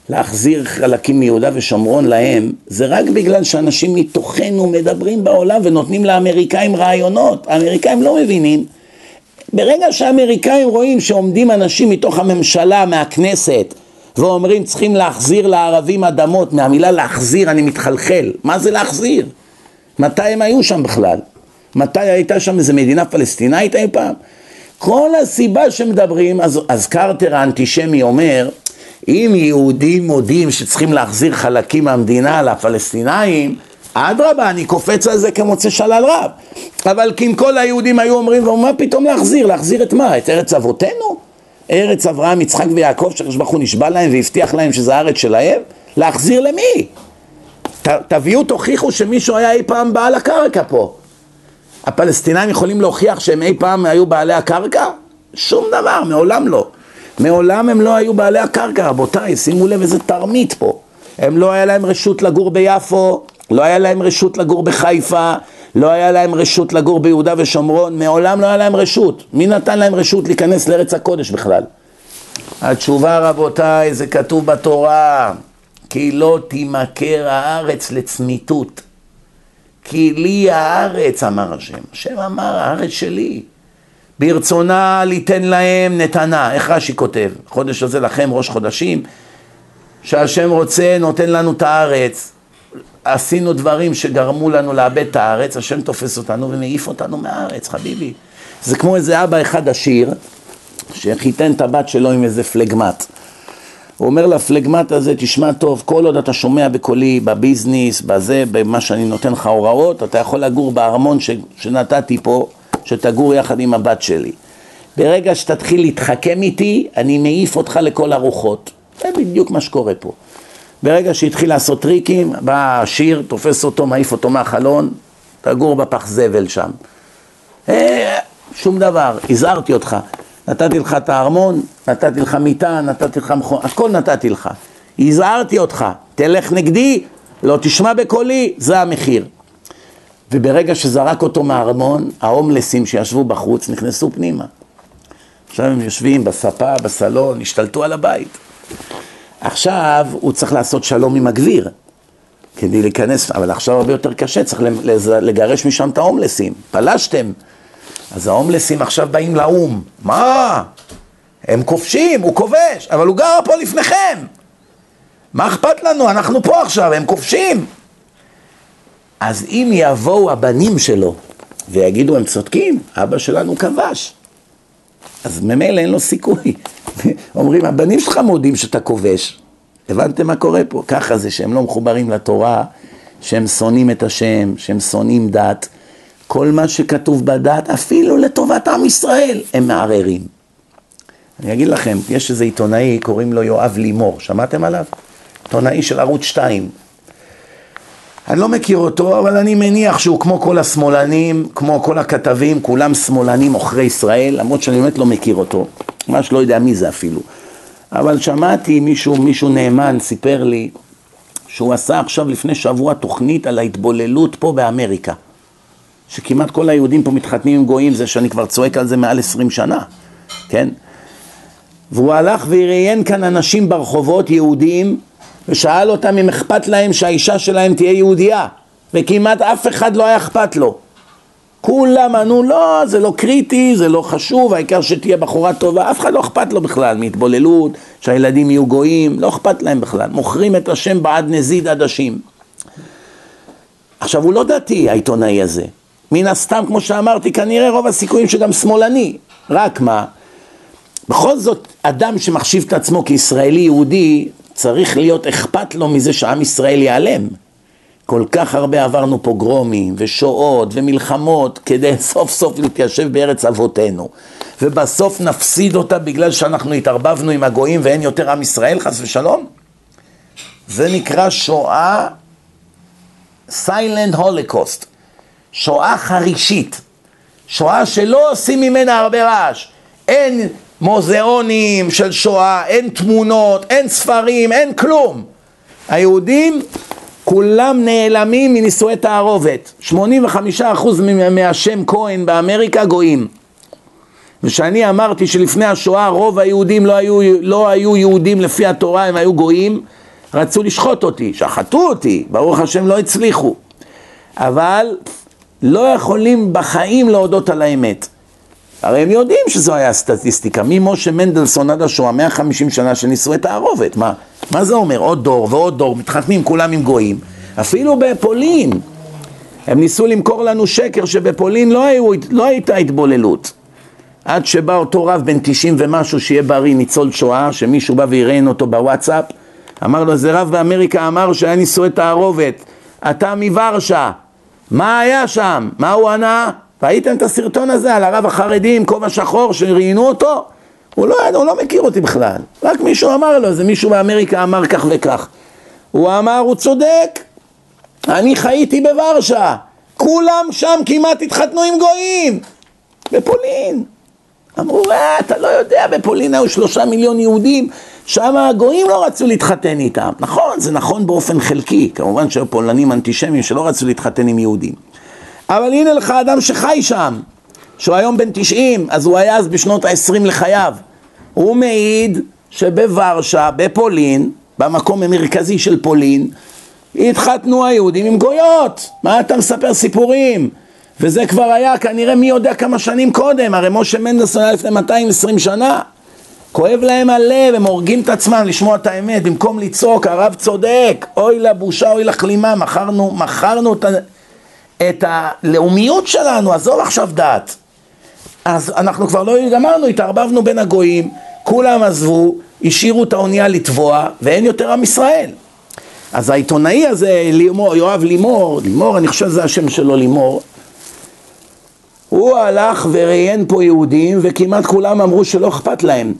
להחזיר חלקים מיהודה ושומרון להם, זה רק בגלל שאנשים מתוכנו מדברים בעולם ונותנים לאמריקאים רעיונות. האמריקאים לא מבינים ברגע שהאמריקאים רואים שעומדים אנשים מתוך הממשלה, מהכנסת, ואומרים צריכים להחזיר לערבים אדמות, מהמילה להחזיר אני מתחלחל, מה זה להחזיר? מתי הם היו שם בכלל? מתי הייתה שם איזה מדינה פלסטינאית אי פעם? כל הסיבה שמדברים, אז, אז קרטר האנטישמי אומר, אם יהודים מודים שצריכים להחזיר חלקים מהמדינה לפלסטינאים, אדרבה, אני קופץ על זה כמוצא שלל רב. אבל כי אם כל היהודים היו אומרים, ומה פתאום להחזיר? להחזיר את מה? את ארץ אבותינו? ארץ אברהם, יצחק ויעקב, שהקדוש הוא נשבע להם והבטיח להם שזה הארץ שלהם? להחזיר למי? ת, תביאו, תוכיחו שמישהו היה אי פעם בעל הקרקע פה. הפלסטינאים יכולים להוכיח שהם אי פעם היו בעלי הקרקע? שום דבר, מעולם לא. מעולם הם לא היו בעלי הקרקע, רבותיי, שימו לב איזה תרמית פה. הם לא היה להם רשות לגור ביפו, לא היה להם רשות לגור בחיפה, לא היה להם רשות לגור ביהודה ושומרון, מעולם לא היה להם רשות. מי נתן להם רשות להיכנס לארץ הקודש בכלל? התשובה רבותיי, זה כתוב בתורה, כי לא תימכר הארץ לצמיתות. כי לי הארץ, אמר השם. השם אמר, הארץ שלי. ברצונה ליתן להם נתנה. איך רש"י כותב? חודש הזה לכם ראש חודשים, שהשם רוצה, נותן לנו את הארץ. עשינו דברים שגרמו לנו לאבד את הארץ, השם תופס אותנו ומעיף אותנו מהארץ, חביבי. זה כמו איזה אבא אחד עשיר, שחיתן את הבת שלו עם איזה פלגמט. הוא אומר לפלגמט הזה, תשמע טוב, כל עוד אתה שומע בקולי, בביזנס, בזה, במה שאני נותן לך הוראות, אתה יכול לגור בארמון ש, שנתתי פה, שתגור יחד עם הבת שלי. ברגע שתתחיל להתחכם איתי, אני מעיף אותך לכל הרוחות. זה בדיוק מה שקורה פה. ברגע שהתחיל לעשות טריקים, בא העשיר, תופס אותו, מעיף אותו מהחלון, תגור בפח זבל שם. אה, שום דבר, הזהרתי אותך. נתתי לך את הארמון, נתתי לך מיטה, נתתי לך מכון, הכל נתתי לך. הזהרתי אותך, תלך נגדי, לא תשמע בקולי, זה המחיר. וברגע שזרק אותו מהארמון, ההומלסים שישבו בחוץ נכנסו פנימה. עכשיו הם יושבים בספה, בסלון, השתלטו על הבית. עכשיו הוא צריך לעשות שלום עם הגביר, כדי להיכנס, אבל עכשיו הרבה יותר קשה, צריך לגרש משם את ההומלסים. פלשתם. אז ההומלסים עכשיו באים לאו"ם. מה? הם כובשים, הוא כובש, אבל הוא גר פה לפניכם. מה אכפת לנו? אנחנו פה עכשיו, הם כובשים. אז אם יבואו הבנים שלו ויגידו, הם צודקים, אבא שלנו כבש, אז ממילא אין לו סיכוי. [LAUGHS] אומרים, הבנים שלך מודים שאתה כובש. הבנתם מה קורה פה? ככה זה שהם לא מחוברים לתורה, שהם שונאים את השם, שהם שונאים דת. כל מה שכתוב בדת, אפילו לטובת עם ישראל, הם מערערים. אני אגיד לכם, יש איזה עיתונאי, קוראים לו יואב לימור, שמעתם עליו? עיתונאי של ערוץ 2. אני לא מכיר אותו, אבל אני מניח שהוא כמו כל השמאלנים, כמו כל הכתבים, כולם שמאלנים עוכרי ישראל, למרות שאני באמת לא מכיר אותו, ממש לא יודע מי זה אפילו. אבל שמעתי מישהו, מישהו נאמן סיפר לי שהוא עשה עכשיו לפני שבוע תוכנית על ההתבוללות פה באמריקה. שכמעט כל היהודים פה מתחתנים עם גויים, זה שאני כבר צועק על זה מעל עשרים שנה, כן? והוא הלך וראיין כאן אנשים ברחובות, יהודים, ושאל אותם אם אכפת להם שהאישה שלהם תהיה יהודייה, וכמעט אף אחד לא היה אכפת לו. כולם ענו לא, זה לא קריטי, זה לא חשוב, העיקר שתהיה בחורה טובה, אף אחד לא אכפת לו בכלל מהתבוללות, שהילדים יהיו גויים, לא אכפת להם בכלל, מוכרים את השם בעד נזיד עדשים. עכשיו הוא לא דתי העיתונאי הזה, מן הסתם כמו שאמרתי כנראה רוב הסיכויים שגם שמאלני, רק מה, בכל זאת אדם שמחשיב את עצמו כישראלי יהודי צריך להיות אכפת לו מזה שעם ישראל ייעלם. כל כך הרבה עברנו פוגרומים ושואות ומלחמות כדי [LAUGHS] סוף סוף להתיישב בארץ אבותינו. ובסוף נפסיד אותה בגלל שאנחנו התערבבנו עם הגויים ואין יותר עם ישראל חס ושלום? זה נקרא שואה סיילנד הוליקוסט, שואה חרישית, שואה שלא עושים ממנה הרבה רעש, אין מוזיאונים של שואה, אין תמונות, אין ספרים, אין כלום. היהודים כולם נעלמים מנישואי תערובת. 85% מהשם כהן באמריקה גויים. ושאני אמרתי שלפני השואה רוב היהודים לא היו, לא היו יהודים לפי התורה, הם היו גויים, רצו לשחוט אותי, שחטו אותי, ברוך השם לא הצליחו. אבל לא יכולים בחיים להודות על האמת. הרי הם יודעים שזו היה הסטטיסטיקה, ממשה מנדלסון עד השואה, 150 שנה של נישואי תערובת, מה, מה זה אומר? עוד דור ועוד דור, מתחתנים כולם עם גויים. אפילו בפולין, הם ניסו למכור לנו שקר שבפולין לא, היו, לא הייתה התבוללות. עד שבא אותו רב בן 90 ומשהו, שיהיה בריא, ניצול שואה, שמישהו בא ויראיין אותו בוואטסאפ, אמר לו, זה רב באמריקה אמר שהיה נישואי תערובת, אתה מוורשה, מה היה שם? מה הוא ענה? ראיתם את הסרטון הזה על הרב החרדי עם כובע שחור שראיינו אותו? הוא לא, הוא לא מכיר אותי בכלל, רק מישהו אמר לו, זה מישהו באמריקה אמר כך וכך. הוא אמר, הוא צודק, אני חייתי בוורשה, כולם שם כמעט התחתנו עם גויים, בפולין. אמרו, אה, אתה לא יודע, בפולין היו שלושה מיליון יהודים, שם הגויים לא רצו להתחתן איתם. נכון, זה נכון באופן חלקי, כמובן שהיו פולנים אנטישמים שלא רצו להתחתן עם יהודים. אבל הנה לך אדם שחי שם, שהוא היום בן 90, אז הוא היה אז בשנות ה-20 לחייו. הוא מעיד שבוורשה, בפולין, במקום המרכזי של פולין, התחתנו היהודים עם גויות. מה אתה מספר סיפורים? וזה כבר היה כנראה מי יודע כמה שנים קודם, הרי משה מנדלסון היה לפני 220 שנה. כואב להם הלב, הם הורגים את עצמם לשמוע את האמת, במקום לצעוק, הרב צודק, אוי לבושה, אוי לכלימה, מכרנו, מכרנו את, את הלאומיות שלנו, עזוב עכשיו דת. אז אנחנו כבר לא גמרנו, התערבבנו בין הגויים, כולם עזבו, השאירו את האונייה לטבוע, ואין יותר עם ישראל. אז העיתונאי הזה, לימור, יואב לימור, לימור, אני חושב שזה השם שלו לימור, הוא הלך וראיין פה יהודים וכמעט כולם אמרו שלא אכפת להם.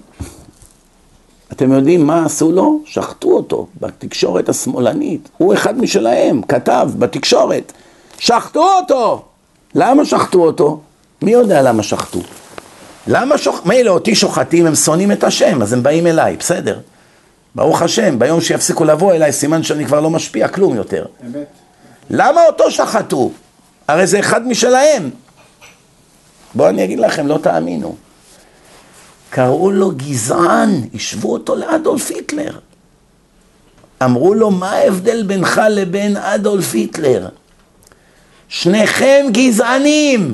אתם יודעים מה עשו לו? שחטו אותו בתקשורת השמאלנית. הוא אחד משלהם, כתב בתקשורת. שחטו אותו! למה שחטו אותו? מי יודע למה שחטו? למה שוח... מילא אותי שוחטים, הם שונאים את השם, אז הם באים אליי, בסדר. ברוך השם, ביום שיפסיקו לבוא אליי, סימן שאני כבר לא משפיע כלום יותר. אמת. למה אותו שחטו? הרי זה אחד משלהם. בואו אני אגיד לכם, לא תאמינו. קראו לו גזען, השוו אותו לאדולף היטלר. אמרו לו, מה ההבדל בינך לבין אדולף היטלר? שניכם גזענים.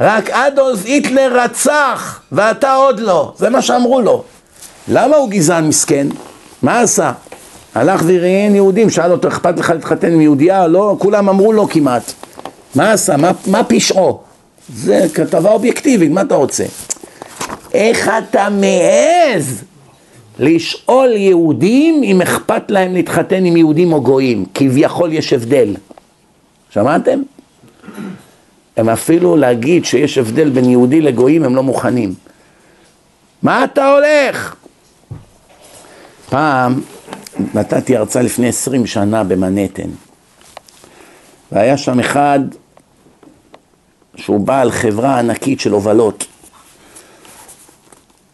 רק אדולף היטלר רצח ואתה עוד לא. זה מה שאמרו לו. למה הוא גזען מסכן? מה עשה? הלך וראיין יהודים, שאל אותו, אכפת לך להתחתן עם יהודייה? לא, כולם אמרו לו כמעט. מה עשה? מה, מה פשעו? זה כתבה אובייקטיבית, מה אתה רוצה? איך אתה מעז לשאול יהודים אם אכפת להם להתחתן עם יהודים או גויים? כביכול יש הבדל. שמעתם? הם אפילו להגיד שיש הבדל בין יהודי לגויים הם לא מוכנים. מה אתה הולך? פעם נתתי הרצאה לפני עשרים שנה במנהטן והיה שם אחד שהוא בעל חברה ענקית של הובלות.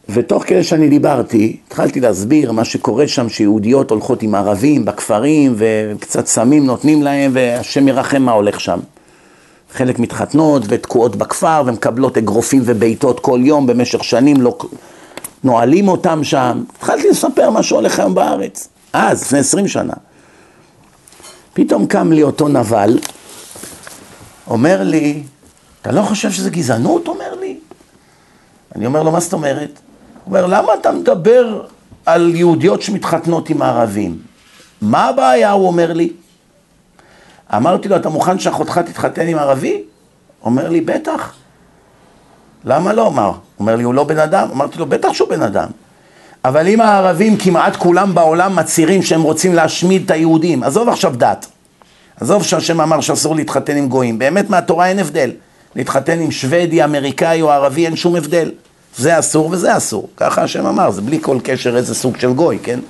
ותוך כדי שאני דיברתי, התחלתי להסביר מה שקורה שם, שיהודיות הולכות עם ערבים בכפרים וקצת סמים נותנים להם והשם ירחם מה הולך שם. חלק מתחתנות ותקועות בכפר ומקבלות אגרופים ובעיטות כל יום במשך שנים, לא... נועלים אותם שם. התחלתי לספר מה שהולך היום בארץ, אז, לפני עשרים שנה. פתאום קם לי אותו נבל, אומר לי, אתה לא חושב שזה גזענות? אומר לי. אני אומר לו, מה זאת אומרת? הוא אומר, למה אתה מדבר על יהודיות שמתחתנות עם הערבים? מה הבעיה? הוא אומר לי. אמרתי לו, אתה מוכן שאחותך תתחתן עם ערבי? אומר לי, בטח. למה לא? אמר. אומר לי, הוא לא בן אדם? אמרתי לו, בטח שהוא בן אדם. אבל אם הערבים כמעט כולם בעולם מצהירים שהם רוצים להשמיד את היהודים, עזוב עכשיו דת. עזוב שהשם אמר שאסור להתחתן עם גויים. באמת מהתורה אין הבדל. להתחתן עם שוודי, אמריקאי או ערבי אין שום הבדל. זה אסור וזה אסור. ככה השם אמר, זה בלי כל קשר איזה סוג של גוי, כן?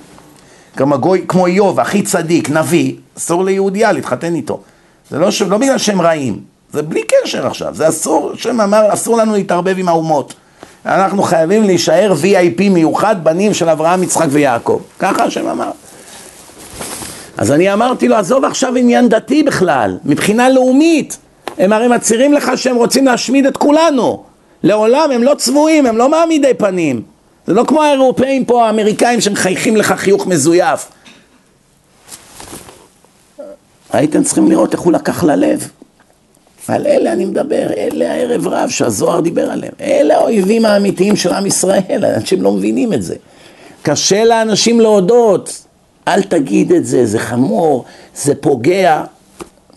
גם הגוי, כמו איוב, הכי צדיק, נביא, אסור ליהודייה להתחתן איתו. זה לא, לא בגלל שהם רעים, זה בלי קשר עכשיו, זה אסור, השם אמר, אסור לנו להתערבב עם האומות. אנחנו חייבים להישאר VIP מיוחד, בנים של אברהם, יצחק ויעקב. ככה השם אמר. אז אני אמרתי לו, עזוב עכשיו עניין דתי בכלל, מבחינה לאומית. הם הרי מצהירים לך שהם רוצים להשמיד את כולנו. לעולם הם לא צבועים, הם לא מעמידי פנים. זה לא כמו האירופאים פה, האמריקאים שמחייכים לך חיוך מזויף. הייתם צריכים לראות איך הוא לקח ללב. על אלה אני מדבר, אלה הערב רב שהזוהר דיבר עליהם. אלה האויבים האמיתיים של עם ישראל, אנשים לא מבינים את זה. קשה לאנשים להודות, אל תגיד את זה, זה חמור, זה פוגע.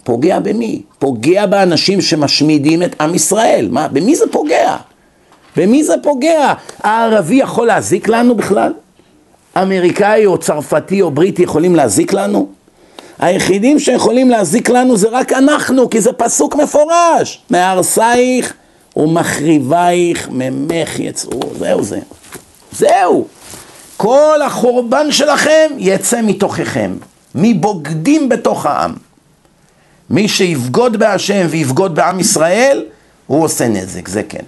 פוגע במי? פוגע באנשים שמשמידים את עם ישראל. מה, במי זה פוגע? במי זה פוגע? הערבי יכול להזיק לנו בכלל? אמריקאי או צרפתי או בריטי יכולים להזיק לנו? היחידים שיכולים להזיק לנו זה רק אנחנו, כי זה פסוק מפורש. מהרסייך ומחריבייך ממך יצאו. זהו זה. זהו. כל החורבן שלכם יצא מתוככם, מבוגדים בתוך העם. מי שיבגוד בהשם ויבגוד בעם ישראל, הוא עושה נזק, זה כן.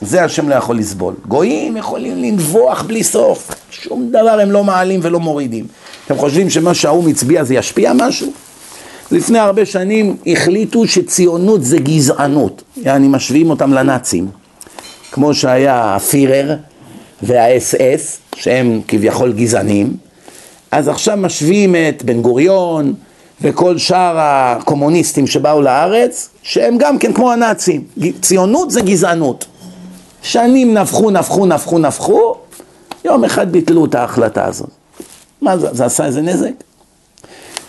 זה השם לא יכול לסבול. גויים יכולים לנבוח בלי סוף, שום דבר הם לא מעלים ולא מורידים. אתם חושבים שמה שהאו"ם הצביע זה ישפיע משהו? לפני הרבה שנים החליטו שציונות זה גזענות, יעני משווים אותם לנאצים, כמו שהיה הפירר והאס אס, שהם כביכול גזענים, אז עכשיו משווים את בן גוריון וכל שאר הקומוניסטים שבאו לארץ, שהם גם כן כמו הנאצים, ציונות זה גזענות. שנים נפחו, נפחו, נפחו, נפחו, יום אחד ביטלו את ההחלטה הזאת. מה זה, זה עשה איזה נזק?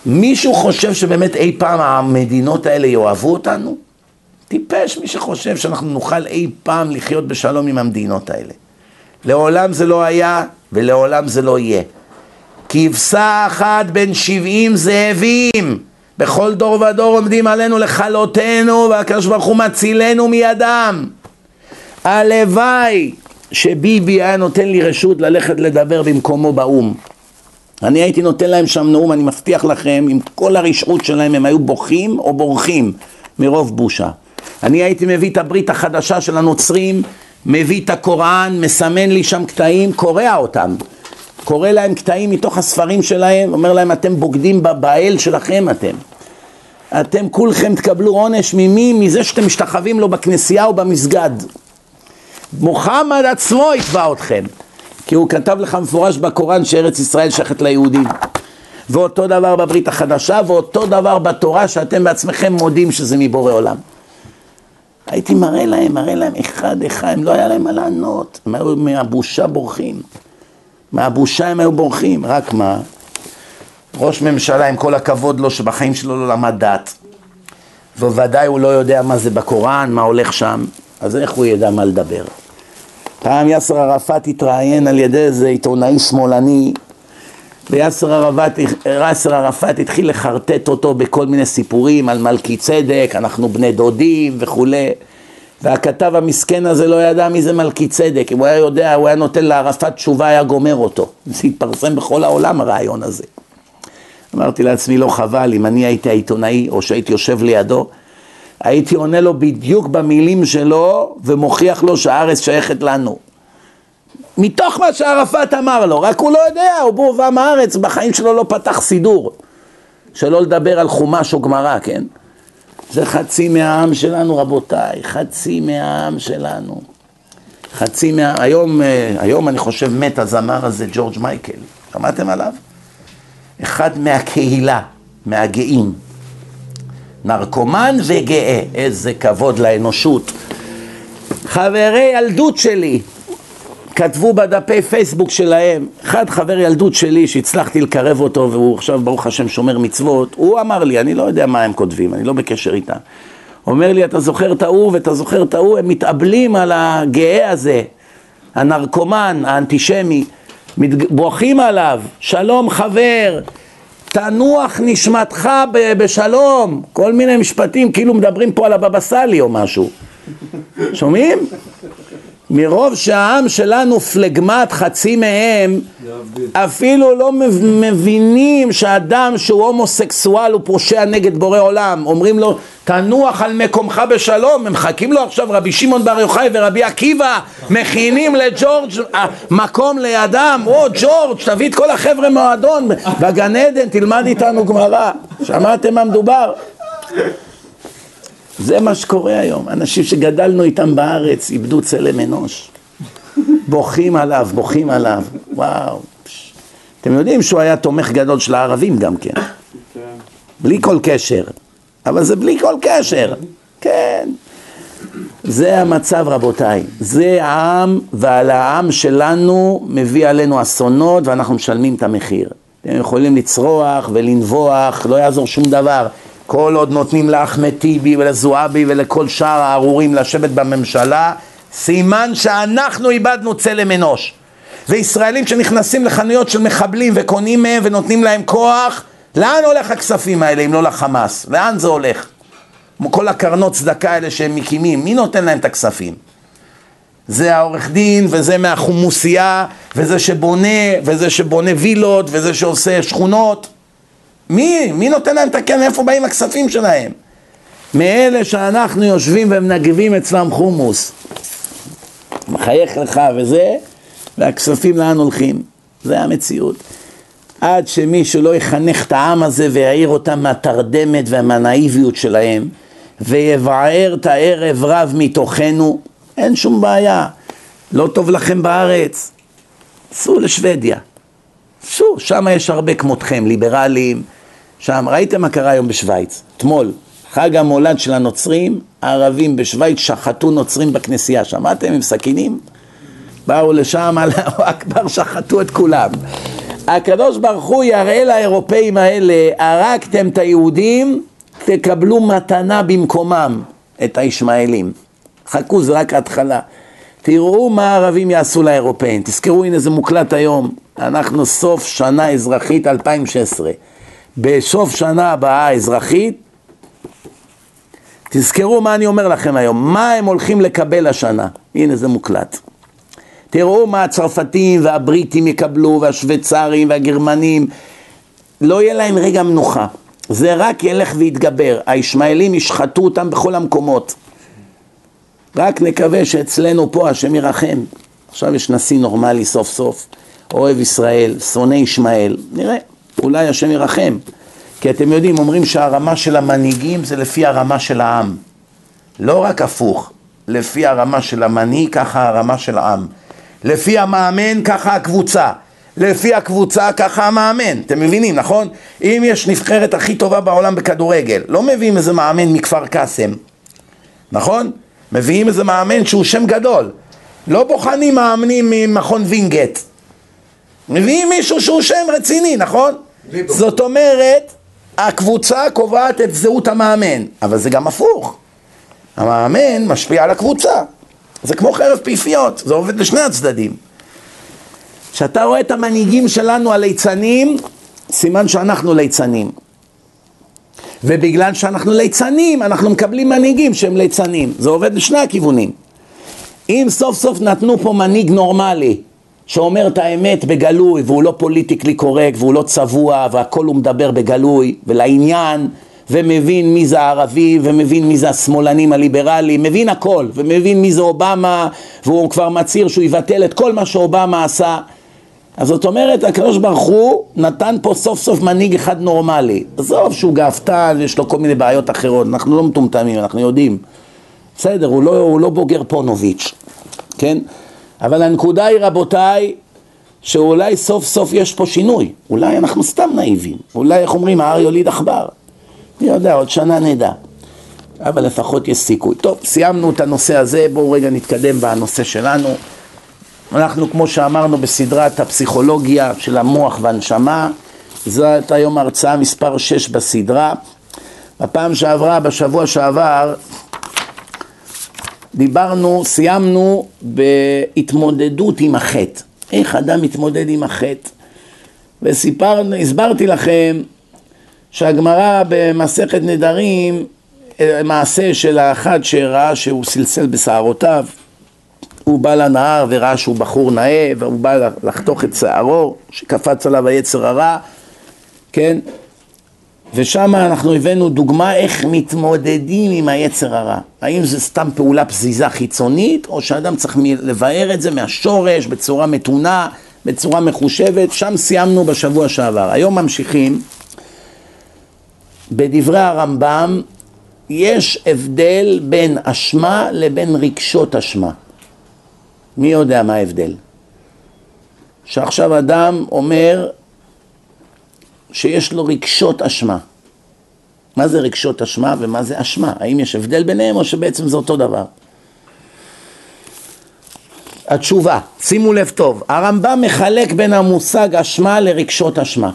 מישהו חושב שבאמת אי פעם המדינות האלה יאהבו אותנו? טיפש מי שחושב שאנחנו נוכל אי פעם לחיות בשלום עם המדינות האלה. לעולם זה לא היה ולעולם זה לא יהיה. כבשה אחת בין שבעים זאבים, בכל דור ודור עומדים עלינו לכלותנו והקדוש ברוך הוא מצילנו מידם. הלוואי שביבי היה נותן לי רשות ללכת לדבר במקומו באו"ם. אני הייתי נותן להם שם נאום, אני מבטיח לכם, עם כל הרשעות שלהם הם היו בוכים או בורחים מרוב בושה. אני הייתי מביא את הברית החדשה של הנוצרים, מביא את הקוראן, מסמן לי שם קטעים, קורע אותם. קורא להם קטעים מתוך הספרים שלהם, אומר להם אתם בוגדים באל שלכם אתם. אתם כולכם תקבלו עונש ממי? מזה שאתם משתחווים לו בכנסייה או במסגד. מוחמד עצמו יתבע אתכם. כי הוא כתב לך מפורש בקוראן שארץ ישראל שייכת ליהודים. ואותו דבר בברית החדשה, ואותו דבר בתורה שאתם בעצמכם מודים שזה מבורא עולם. הייתי מראה להם, מראה להם אחד אחד, לא היה להם מה לענות, מהבושה בורחים. מהבושה הם היו בורחים, רק מה? ראש ממשלה, עם כל הכבוד לו, שבחיים שלו לא למד דת, ובוודאי הוא לא יודע מה זה בקוראן, מה הולך שם, אז איך הוא ידע מה לדבר? פעם יאסר ערפאת התראיין על ידי איזה עיתונאי שמאלני ויאסר ערפאת, ערפאת התחיל לחרטט אותו בכל מיני סיפורים על מלכי צדק, אנחנו בני דודים וכולי והכתב המסכן הזה לא ידע מי זה מלכי צדק, אם הוא היה יודע, הוא היה נותן לערפאת תשובה, היה גומר אותו. [LAUGHS] זה התפרסם בכל העולם הרעיון הזה. אמרתי לעצמי, לא חבל, אם אני הייתי העיתונאי או שהייתי יושב לידו, הייתי עונה לו בדיוק במילים שלו ומוכיח לו שהארץ שייכת לנו. מתוך מה שערפאת אמר לו, רק הוא לא יודע, הוא בור ועם הארץ, בחיים שלו לא פתח סידור. שלא לדבר על חומש או גמרא, כן? זה חצי מהעם שלנו, רבותיי, חצי מהעם שלנו. חצי מה... היום, אה, היום אני חושב מת הזמר הזה, ג'ורג' מייקל. שמעתם עליו? אחד מהקהילה, מהגאים. נרקומן וגאה, איזה כבוד לאנושות. חברי ילדות שלי, כתבו בדפי פייסבוק שלהם, אחד חבר ילדות שלי שהצלחתי לקרב אותו והוא עכשיו ברוך השם שומר מצוות, הוא אמר לי, אני לא יודע מה הם כותבים, אני לא בקשר איתם. אומר לי, אתה זוכר את ההוא ואתה זוכר את ההוא, הם מתאבלים על הגאה הזה, הנרקומן, האנטישמי, בוכים עליו, שלום חבר, תנוח נשמתך בשלום, כל מיני משפטים כאילו מדברים פה על הבבא סאלי או משהו, שומעים? מרוב שהעם שלנו פלגמט, חצי מהם, אפילו לא מבינים שאדם שהוא הומוסקסואל הוא פושע נגד בורא עולם. אומרים לו, תנוח על מקומך בשלום. הם מחכים לו עכשיו רבי שמעון בר יוחאי ורבי עקיבא, מכינים לג'ורג' מקום לידם. או, ג'ורג', תביא את כל החבר'ה מועדון, בגן עדן, תלמד איתנו גמרא. שמעתם מה מדובר? זה מה שקורה היום, אנשים שגדלנו איתם בארץ איבדו צלם אנוש, בוכים עליו, בוכים עליו, וואו. אתם יודעים שהוא היה תומך גדול של הערבים גם כן, בלי כל קשר, אבל זה בלי כל קשר, כן. זה המצב רבותיי, זה העם ועל העם שלנו מביא עלינו אסונות ואנחנו משלמים את המחיר. אתם יכולים לצרוח ולנבוח, לא יעזור שום דבר. כל עוד נותנים לאחמד טיבי ולזועבי ולכל שאר הארורים לשבת בממשלה, סימן שאנחנו איבדנו צלם אנוש. וישראלים שנכנסים לחנויות של מחבלים וקונים מהם ונותנים להם כוח, לאן הולך הכספים האלה אם לא לחמאס? לאן זה הולך? כל הקרנות צדקה האלה שהם מקימים, מי נותן להם את הכספים? זה העורך דין, וזה מהחומוסייה, וזה שבונה, וזה שבונה וילות, וזה שעושה שכונות. מי? מי נותן להם את הקרן? איפה באים הכספים שלהם? מאלה שאנחנו יושבים ומנגבים אצלם חומוס. מחייך לך וזה, והכספים לאן הולכים? זה המציאות. עד שמישהו לא יחנך את העם הזה ויעיר אותם מהתרדמת ומהנאיביות שלהם ויבער את הערב רב מתוכנו, אין שום בעיה. לא טוב לכם בארץ, סעו לשוודיה. סעו, שם יש הרבה כמותכם, ליברלים, שם, ראיתם מה קרה היום בשוויץ? אתמול, חג המולד של הנוצרים, הערבים בשוויץ שחטו נוצרים בכנסייה, שמעתם עם סכינים? באו לשם, [LAUGHS] אללהו אכבר, שחטו את כולם. הקדוש ברוך הוא יראה לאירופאים האלה, הרגתם את היהודים, תקבלו מתנה במקומם, את הישמעאלים. חכו, זה רק ההתחלה. תראו מה הערבים יעשו לאירופאים. תזכרו, הנה זה מוקלט היום. אנחנו סוף שנה אזרחית 2016. בסוף שנה הבאה האזרחית, תזכרו מה אני אומר לכם היום, מה הם הולכים לקבל השנה, הנה זה מוקלט. תראו מה הצרפתים והבריטים יקבלו והשוויצרים והגרמנים, לא יהיה להם רגע מנוחה, זה רק ילך ויתגבר, הישמעאלים ישחטו אותם בכל המקומות. רק נקווה שאצלנו פה השם ירחם. עכשיו יש נשיא נורמלי סוף סוף, אוהב ישראל, שונא ישמעאל, נראה. אולי השם ירחם. כי אתם יודעים, אומרים שהרמה של המנהיגים זה לפי הרמה של העם. לא רק הפוך, לפי הרמה של המנהיג, ככה הרמה של העם. לפי המאמן, ככה הקבוצה. לפי הקבוצה, ככה המאמן. אתם מבינים, נכון? אם יש נבחרת הכי טובה בעולם בכדורגל, לא מביאים איזה מאמן מכפר קאסם, נכון? מביאים איזה מאמן שהוא שם גדול. לא בוחנים מאמנים ממכון וינגייט. מביאים מישהו שהוא שם רציני, נכון? זאת אומרת, הקבוצה קובעת את זהות המאמן, אבל זה גם הפוך. המאמן משפיע על הקבוצה. זה כמו חרב פיפיות, זה עובד לשני הצדדים. כשאתה רואה את המנהיגים שלנו הליצנים, סימן שאנחנו ליצנים. ובגלל שאנחנו ליצנים, אנחנו מקבלים מנהיגים שהם ליצנים. זה עובד לשני הכיוונים. אם סוף סוף נתנו פה מנהיג נורמלי, שאומר את האמת בגלוי והוא לא פוליטיקלי קורקט והוא לא צבוע והכל הוא מדבר בגלוי ולעניין ומבין מי זה הערבי ומבין מי זה השמאלנים הליברליים, מבין הכל ומבין מי זה אובמה והוא כבר מצהיר שהוא יבטל את כל מה שאובמה עשה. אז זאת אומרת הקדוש ברוך הוא נתן פה סוף סוף מנהיג אחד נורמלי. עזוב שהוא גאוותן ויש לו כל מיני בעיות אחרות אנחנו לא מטומטמים אנחנו יודעים. בסדר הוא לא, הוא לא בוגר פונוביץ' כן אבל הנקודה היא רבותיי שאולי סוף סוף יש פה שינוי. אולי אנחנו סתם נאיבים. אולי איך אומרים ההר יוליד עכבר. מי יודע עוד שנה נדע. אבל לפחות יש סיכוי. טוב סיימנו את הנושא הזה. בואו רגע נתקדם בנושא שלנו. אנחנו כמו שאמרנו בסדרת הפסיכולוגיה של המוח והנשמה זאת היום הרצאה מספר 6 בסדרה. בפעם שעברה, בשבוע שעבר דיברנו, סיימנו בהתמודדות עם החטא איך אדם מתמודד עם החטא והסברתי לכם שהגמרא במסכת נדרים מעשה של האחד שראה שהוא סלסל בשערותיו הוא בא לנהר וראה שהוא בחור נאה והוא בא לחתוך את שערו שקפץ עליו היצר הרע, כן? ושם אנחנו הבאנו דוגמה איך מתמודדים עם היצר הרע. האם זה סתם פעולה פזיזה חיצונית, או שאדם צריך לבאר את זה מהשורש בצורה מתונה, בצורה מחושבת, שם סיימנו בשבוע שעבר. היום ממשיכים, בדברי הרמב"ם יש הבדל בין אשמה לבין רגשות אשמה. מי יודע מה ההבדל? שעכשיו אדם אומר שיש לו רגשות אשמה. מה זה רגשות אשמה ומה זה אשמה? האם יש הבדל ביניהם או שבעצם זה אותו דבר? התשובה, שימו לב טוב, הרמב"ם מחלק בין המושג אשמה לרגשות אשמה.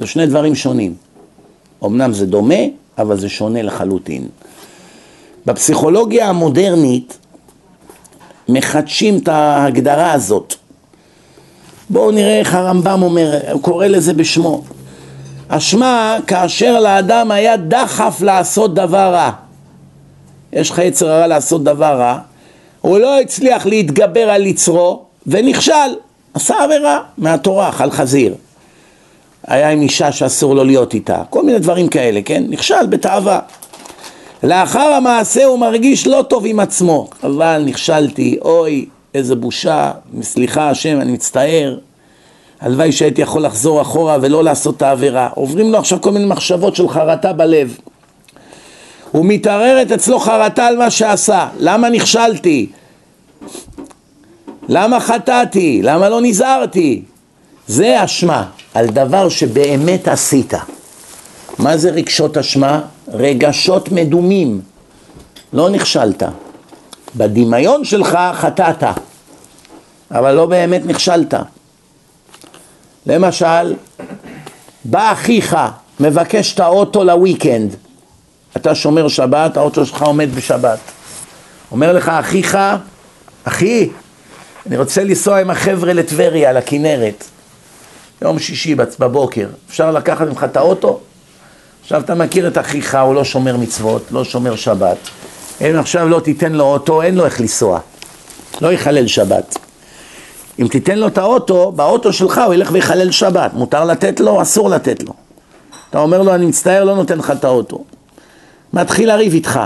זה שני דברים שונים. אמנם זה דומה, אבל זה שונה לחלוטין. בפסיכולוגיה המודרנית מחדשים את ההגדרה הזאת. בואו נראה איך הרמב"ם אומר, הוא קורא לזה בשמו. אשמה כאשר לאדם היה דחף לעשות דבר רע. יש לך יצר הרע לעשות דבר רע, הוא לא הצליח להתגבר על יצרו ונכשל, עשה עבירה מהתורה, אכל חזיר. היה עם אישה שאסור לו להיות איתה, כל מיני דברים כאלה, כן? נכשל בתאווה. לאחר המעשה הוא מרגיש לא טוב עם עצמו, אבל נכשלתי, אוי, איזה בושה, סליחה השם, אני מצטער, הלוואי שהייתי יכול לחזור אחורה ולא לעשות את העבירה. עוברים לו עכשיו כל מיני מחשבות של חרטה בלב. ומתערערת אצלו חרטה על מה שעשה. למה נכשלתי? למה חטאתי? למה לא נזהרתי? זה אשמה על דבר שבאמת עשית. מה זה רגשות אשמה? רגשות מדומים. לא נכשלת. בדמיון שלך חטאת, אבל לא באמת נכשלת. למשל, בא אחיך, מבקש את האוטו לוויקנד. אתה שומר שבת, האוטו שלך עומד בשבת. אומר לך אחיך, אחי, אני רוצה לנסוע עם החבר'ה לטבריה, לכנרת. יום שישי בבוקר, אפשר לקחת ממך את האוטו? עכשיו אתה מכיר את אחיך, הוא לא שומר מצוות, לא שומר שבת. אם עכשיו לא תיתן לו אוטו, אין לו איך לנסוע. לא יחלל שבת. אם תיתן לו את האוטו, באוטו שלך הוא ילך ויחלל שבת. מותר לתת לו, אסור לתת לו. אתה אומר לו, אני מצטער, לא נותן לך את האוטו. מתחיל לריב איתך.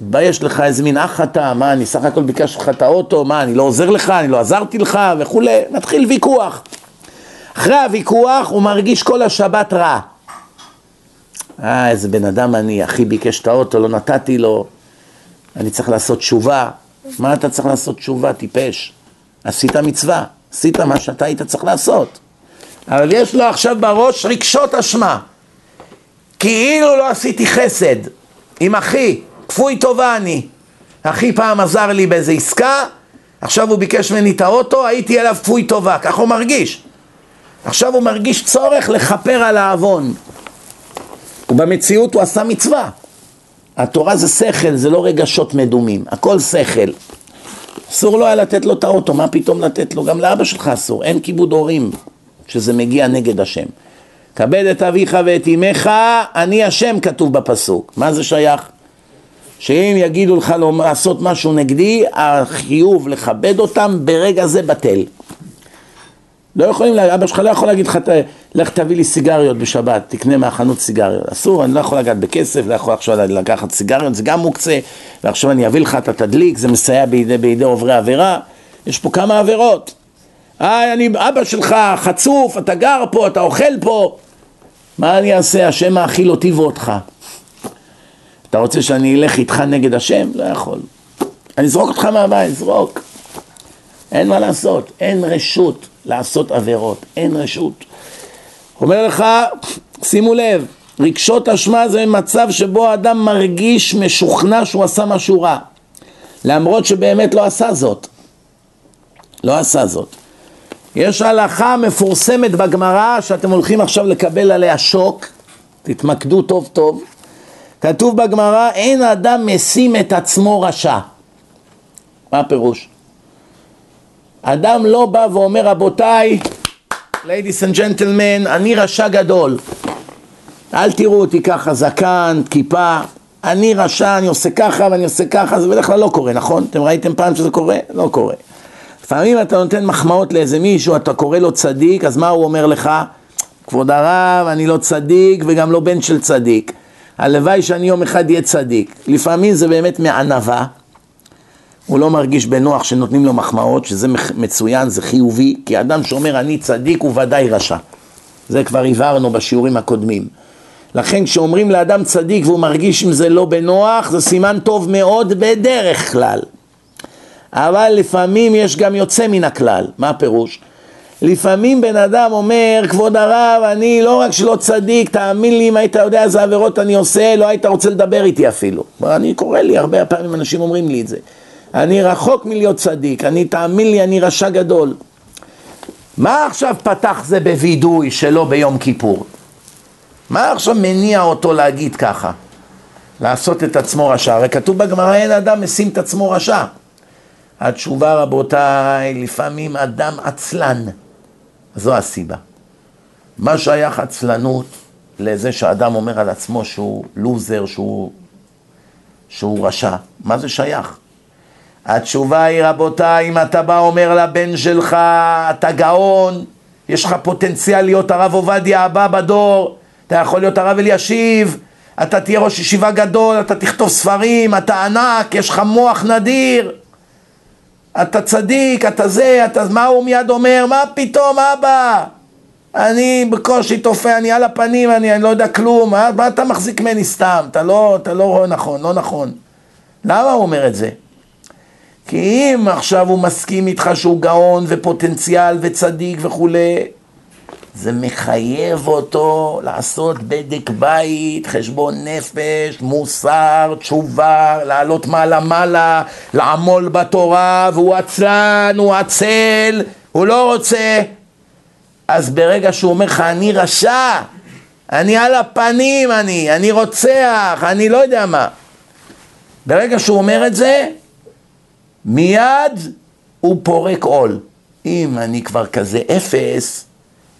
מתבייש לך איזה מין אח אתה, מה, אני סך הכל ביקשתי לך את האוטו, מה, אני לא עוזר לך, אני לא עזרתי לך וכולי. מתחיל ויכוח. אחרי הוויכוח הוא מרגיש כל השבת רע. אה, איזה בן אדם אני, אחי ביקש את האוטו, לא נתתי לו, אני צריך לעשות תשובה. מה אתה צריך לעשות תשובה, טיפש? עשית מצווה, עשית מה שאתה היית צריך לעשות. אבל יש לו עכשיו בראש רגשות אשמה. כאילו לא עשיתי חסד עם אחי, כפוי טובה אני. אחי פעם עזר לי באיזה עסקה, עכשיו הוא ביקש ממני את האוטו, הייתי אליו כפוי טובה, ככה הוא מרגיש. עכשיו הוא מרגיש צורך לכפר על העוון. ובמציאות הוא עשה מצווה. התורה זה שכל, זה לא רגשות מדומים, הכל שכל. אסור לו היה לתת לו את האוטו, מה פתאום לתת לו? גם לאבא שלך אסור, אין כיבוד הורים, שזה מגיע נגד השם. כבד את אביך ואת אמך, אני השם כתוב בפסוק. מה זה שייך? שאם יגידו לך לעשות משהו נגדי, החיוב לכבד אותם ברגע זה בטל. לא יכולים, אבא שלך לא יכול להגיד לך, לך תביא לי סיגריות בשבת, תקנה מהחנות סיגריות. אסור, אני לא יכול לגעת בכסף, לא יכול עכשיו לקחת סיגריות, זה גם מוקצה, ועכשיו אני אביא לך, אתה תדליק, זה מסייע בידי, בידי עוברי עבירה. יש פה כמה עבירות. היי, אני אבא שלך, חצוף, אתה גר פה, אתה אוכל פה. מה אני אעשה? השם מאכיל אותי ואותך. אתה רוצה שאני אלך איתך נגד השם? לא יכול. אני אזרוק אותך מהבית, זרוק. אין מה לעשות, אין רשות לעשות עבירות, אין רשות. אומר לך, שימו לב, רגשות אשמה זה מצב שבו האדם מרגיש משוכנע שהוא עשה משהו רע, למרות שבאמת לא עשה זאת. לא עשה זאת. יש הלכה מפורסמת בגמרא שאתם הולכים עכשיו לקבל עליה שוק, תתמקדו טוב טוב. כתוב בגמרא, אין אדם משים את עצמו רשע. מה הפירוש? אדם לא בא ואומר רבותיי, ladies and gentlemen, אני רשע גדול. אל תראו אותי ככה, זקן, כיפה, אני רשע, אני עושה ככה ואני עושה ככה, זה בדרך כלל לא קורה, נכון? אתם ראיתם פעם שזה קורה? לא קורה. לפעמים אתה נותן מחמאות לאיזה מישהו, אתה קורא לו צדיק, אז מה הוא אומר לך? כבוד הרב, אני לא צדיק וגם לא בן של צדיק. הלוואי שאני יום אחד אהיה צדיק. לפעמים זה באמת מענווה, הוא לא מרגיש בנוח שנותנים לו מחמאות, שזה מצוין, זה חיובי, כי אדם שאומר אני צדיק הוא ודאי רשע. זה כבר הבהרנו בשיעורים הקודמים. לכן כשאומרים לאדם צדיק והוא מרגיש עם זה לא בנוח, זה סימן טוב מאוד בדרך כלל. אבל לפעמים יש גם יוצא מן הכלל, מה הפירוש? לפעמים בן אדם אומר, כבוד הרב, אני לא רק שלא צדיק, תאמין לי, אם היית יודע איזה עבירות אני עושה, לא היית רוצה לדבר איתי אפילו. אני קורא לי, הרבה פעמים אנשים אומרים לי את זה. אני רחוק מלהיות צדיק, אני, תאמין לי, אני רשע גדול. מה עכשיו פתח זה בווידוי שלא ביום כיפור? מה עכשיו מניע אותו להגיד ככה? לעשות את עצמו רשע? הרי כתוב בגמרא אין אדם משים את עצמו רשע. התשובה רבותיי, לפעמים אדם עצלן, זו הסיבה. מה שייך עצלנות לזה שאדם אומר על עצמו שהוא לוזר, שהוא, שהוא רשע? מה זה שייך? התשובה היא רבותיי, אם אתה בא אומר לבן שלך, אתה גאון, יש לך פוטנציאל להיות הרב עובדיה הבא בדור, אתה יכול להיות הרב אלישיב, אתה תהיה ראש ישיבה גדול, אתה תכתוב ספרים, אתה ענק, יש לך מוח נדיר, אתה צדיק, אתה זה, אתה, מה הוא מיד אומר? מה פתאום אבא? אני בקושי תופע, אני על הפנים, אני, אני לא יודע כלום, מה, מה אתה מחזיק ממני סתם? אתה לא, אתה לא רואה נכון, לא נכון. למה הוא אומר את זה? כי אם עכשיו הוא מסכים איתך שהוא גאון ופוטנציאל וצדיק וכולי, זה מחייב אותו לעשות בדק בית, חשבון נפש, מוסר, תשובה, לעלות מעלה מעלה, לעמול בתורה, והוא עצלן, הוא עצל, הוא לא רוצה. אז ברגע שהוא אומר לך, אני רשע, אני על הפנים, אני, אני רוצח, אני לא יודע מה. ברגע שהוא אומר את זה, מיד הוא פורק עול. אם אני כבר כזה אפס,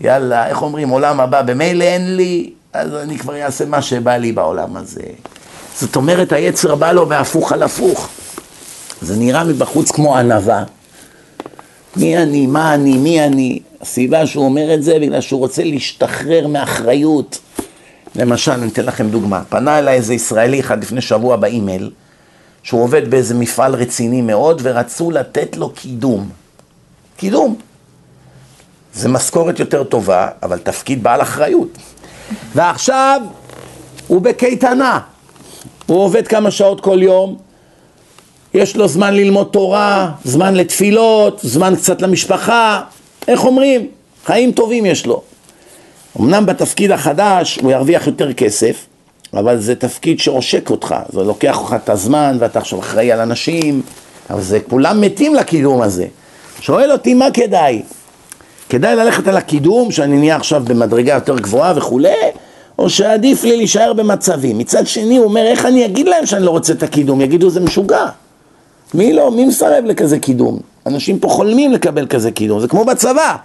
יאללה, איך אומרים, עולם הבא במילא אין לי, אז אני כבר אעשה מה שבא לי בעולם הזה. זאת אומרת, היצר בא לו בהפוך על הפוך. זה נראה מבחוץ כמו ענווה. מי אני, מה אני, מי אני. הסיבה שהוא אומר את זה, בגלל שהוא רוצה להשתחרר מאחריות. למשל, אני אתן לכם דוגמה. פנה אליי איזה ישראלי אחד לפני שבוע באימייל, שהוא עובד באיזה מפעל רציני מאוד, ורצו לתת לו קידום. קידום. זה משכורת יותר טובה, אבל תפקיד בעל אחריות. ועכשיו הוא בקייטנה, הוא עובד כמה שעות כל יום, יש לו זמן ללמוד תורה, זמן לתפילות, זמן קצת למשפחה, איך אומרים? חיים טובים יש לו. אמנם בתפקיד החדש הוא ירוויח יותר כסף, אבל זה תפקיד שעושק אותך, זה לוקח לך את הזמן ואתה עכשיו אחראי על אנשים, אבל זה כולם מתים לקידום הזה. שואל אותי מה כדאי? כדאי ללכת על הקידום, שאני נהיה עכשיו במדרגה יותר גבוהה וכולי, או שעדיף לי להישאר במצבים. מצד שני הוא אומר, איך אני אגיד להם שאני לא רוצה את הקידום? יגידו זה משוגע. מי לא? מי מסרב לכזה קידום? אנשים פה חולמים לקבל כזה קידום, זה כמו בצבא.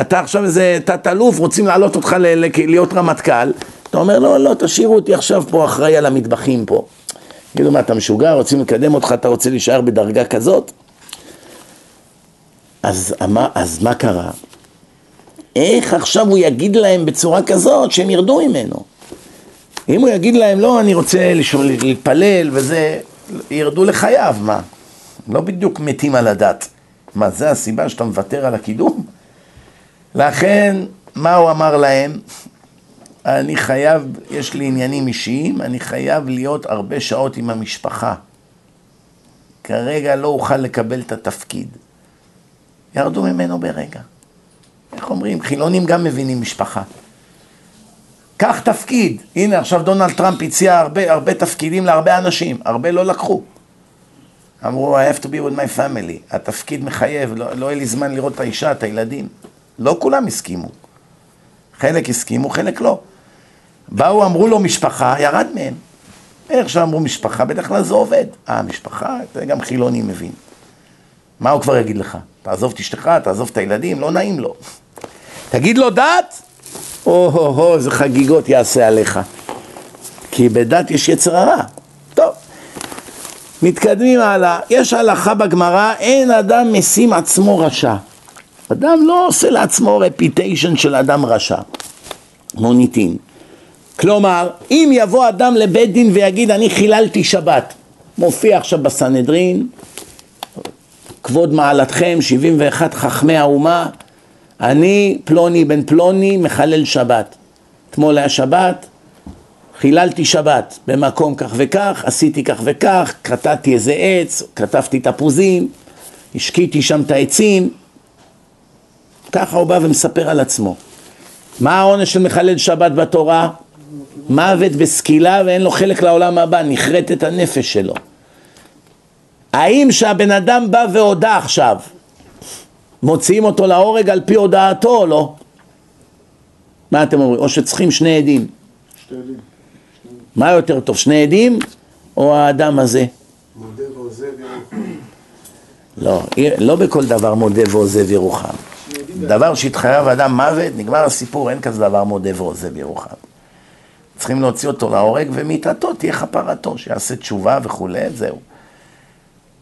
אתה עכשיו איזה תת-אלוף, רוצים להעלות אותך ל- ל- להיות רמטכ"ל, אתה אומר, לא, לא, תשאירו אותי עכשיו פה אחראי על המטבחים פה. תגידו, מה, אתה משוגע? רוצים לקדם אותך, אתה רוצה להישאר בדרגה כזאת? אז, אז מה קרה? איך עכשיו הוא יגיד להם בצורה כזאת שהם ירדו ממנו? אם הוא יגיד להם, לא, אני רוצה להתפלל וזה, ירדו לחייו, מה? לא בדיוק מתים על הדת. מה, זה הסיבה שאתה מוותר על הקידום? לכן, מה הוא אמר להם? אני חייב, יש לי עניינים אישיים, אני חייב להיות הרבה שעות עם המשפחה. כרגע לא אוכל לקבל את התפקיד. ירדו ממנו ברגע. איך אומרים? חילונים גם מבינים משפחה. קח תפקיד. הנה, עכשיו דונלד טראמפ הציע הרבה, הרבה תפקידים להרבה אנשים, הרבה לא לקחו. אמרו, I have to be with my family. התפקיד מחייב, לא, לא יהיה לי זמן לראות את האישה, את הילדים. לא כולם הסכימו. חלק הסכימו, חלק לא. באו, אמרו לו משפחה, ירד מהם. איך שאמרו משפחה, בדרך כלל זה עובד. אה, משפחה, זה גם חילוני מבין. מה הוא כבר יגיד לך? תעזוב את אשתך, תעזוב את הילדים, לא נעים לו. תגיד לו דת, או-הו-הו, איזה חגיגות יעשה עליך. כי בדת יש יצר הרע. טוב, מתקדמים הלאה. יש הלכה בגמרא, אין אדם משים עצמו רשע. אדם לא עושה לעצמו רפיטיישן של אדם רשע. מוניטין. כלומר, אם יבוא אדם לבית דין ויגיד אני חיללתי שבת, מופיע עכשיו בסנהדרין, כבוד מעלתכם, 71 חכמי האומה, אני פלוני בן פלוני מחלל שבת. אתמול היה שבת, חיללתי שבת במקום כך וכך, עשיתי כך וכך, קטעתי איזה עץ, כתבתי תפוזים, השקיתי שם את העצים, ככה הוא בא ומספר על עצמו. מה העונש של מחלל שבת בתורה? מוות בסקילה ואין לו חלק לעולם הבא, נחרטת הנפש שלו. האם שהבן אדם בא והודה עכשיו, מוציאים אותו להורג על פי הודעתו או לא? מה אתם אומרים? או שצריכים שני עדים? שני עדים. מה יותר טוב, שני עדים או האדם הזה? מודה ועוזב ירוחם. לא, לא בכל דבר מודה ועוזב ירוחם. דבר שהתחייב אדם מוות, נגמר הסיפור, אין כזה דבר מודה ועוזב ירוחם. צריכים להוציא אותו להורג, ומיתתו תהיה כפרתו, שיעשה תשובה וכולי, זהו.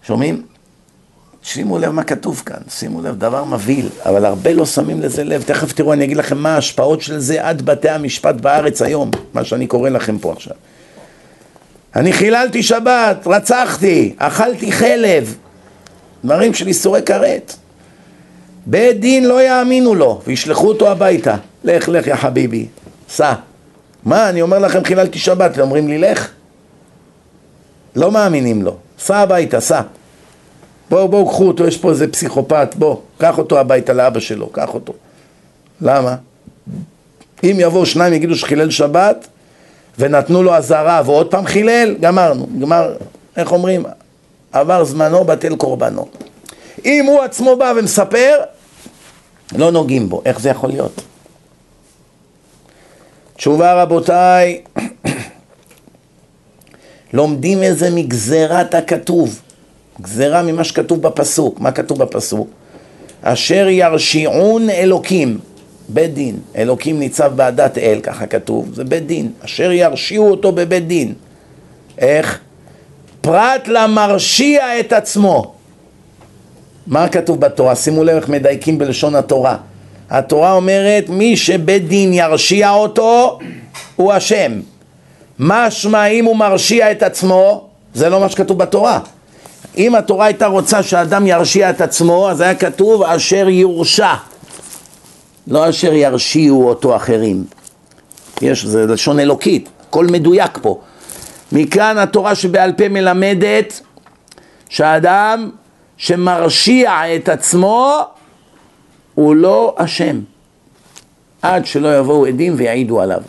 שומעים? שימו לב מה כתוב כאן, שימו לב, דבר מבהיל, אבל הרבה לא שמים לזה לב. תכף תראו, אני אגיד לכם מה ההשפעות של זה עד בתי המשפט בארץ היום, מה שאני קורא לכם פה עכשיו. אני חיללתי שבת, רצחתי, אכלתי חלב, דברים של איסורי כרת. בית דין לא יאמינו לו, וישלחו אותו הביתה. לך, לך, יא חביבי, סע. מה, אני אומר לכם חיללתי שבת, אומרים לי לך? לא מאמינים לו. סע הביתה, סע. בואו, בואו, קחו אותו, יש פה איזה פסיכופת, בוא, קח אותו הביתה לאבא שלו, קח אותו. למה? אם יבואו שניים יגידו שחילל שבת ונתנו לו אזהרה ועוד פעם חילל, גמרנו, גמר, איך אומרים? עבר זמנו, בטל קורבנו. אם הוא עצמו בא ומספר, לא נוגעים בו. איך זה יכול להיות? תשובה רבותיי, [CLEARS THROAT] לומדים איזה מגזרת הכתוב, גזרה ממה שכתוב בפסוק. מה כתוב בפסוק? אשר ירשיעון אלוקים, בית דין. אלוקים ניצב בעדת אל, ככה כתוב, זה בית דין. אשר ירשיעו אותו בבית דין. איך? פרט למרשיע את עצמו. מה כתוב בתורה? שימו לב איך מדייקים בלשון התורה. התורה אומרת מי שבית דין ירשיע אותו הוא אשם. משמע אם הוא מרשיע את עצמו זה לא מה שכתוב בתורה. אם התורה הייתה רוצה שאדם ירשיע את עצמו אז היה כתוב אשר יורשע לא אשר ירשיעו אותו אחרים. יש, זה לשון אלוקית, הכל מדויק פה. מכאן התורה שבעל פה מלמדת שהאדם שמרשיע את עצמו הוא לא אשם עד שלא יבואו עדים ויעידו עליו.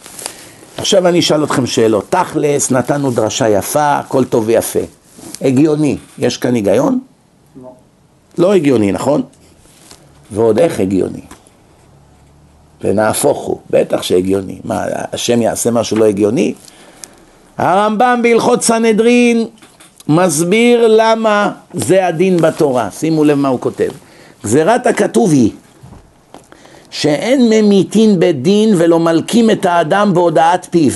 עכשיו אני אשאל אתכם שאלות. תכלס, נתנו דרשה יפה, הכל טוב ויפה. הגיוני, יש כאן היגיון? לא. לא הגיוני, נכון? ועוד איך הגיוני. ונהפוך הוא, בטח שהגיוני. מה, השם יעשה משהו לא הגיוני? הרמב"ם בהלכות סנהדרין מסביר למה זה הדין בתורה. שימו לב מה הוא כותב. גזירת הכתוב היא שאין ממיתין בדין ולא מלקים את האדם בהודעת פיו,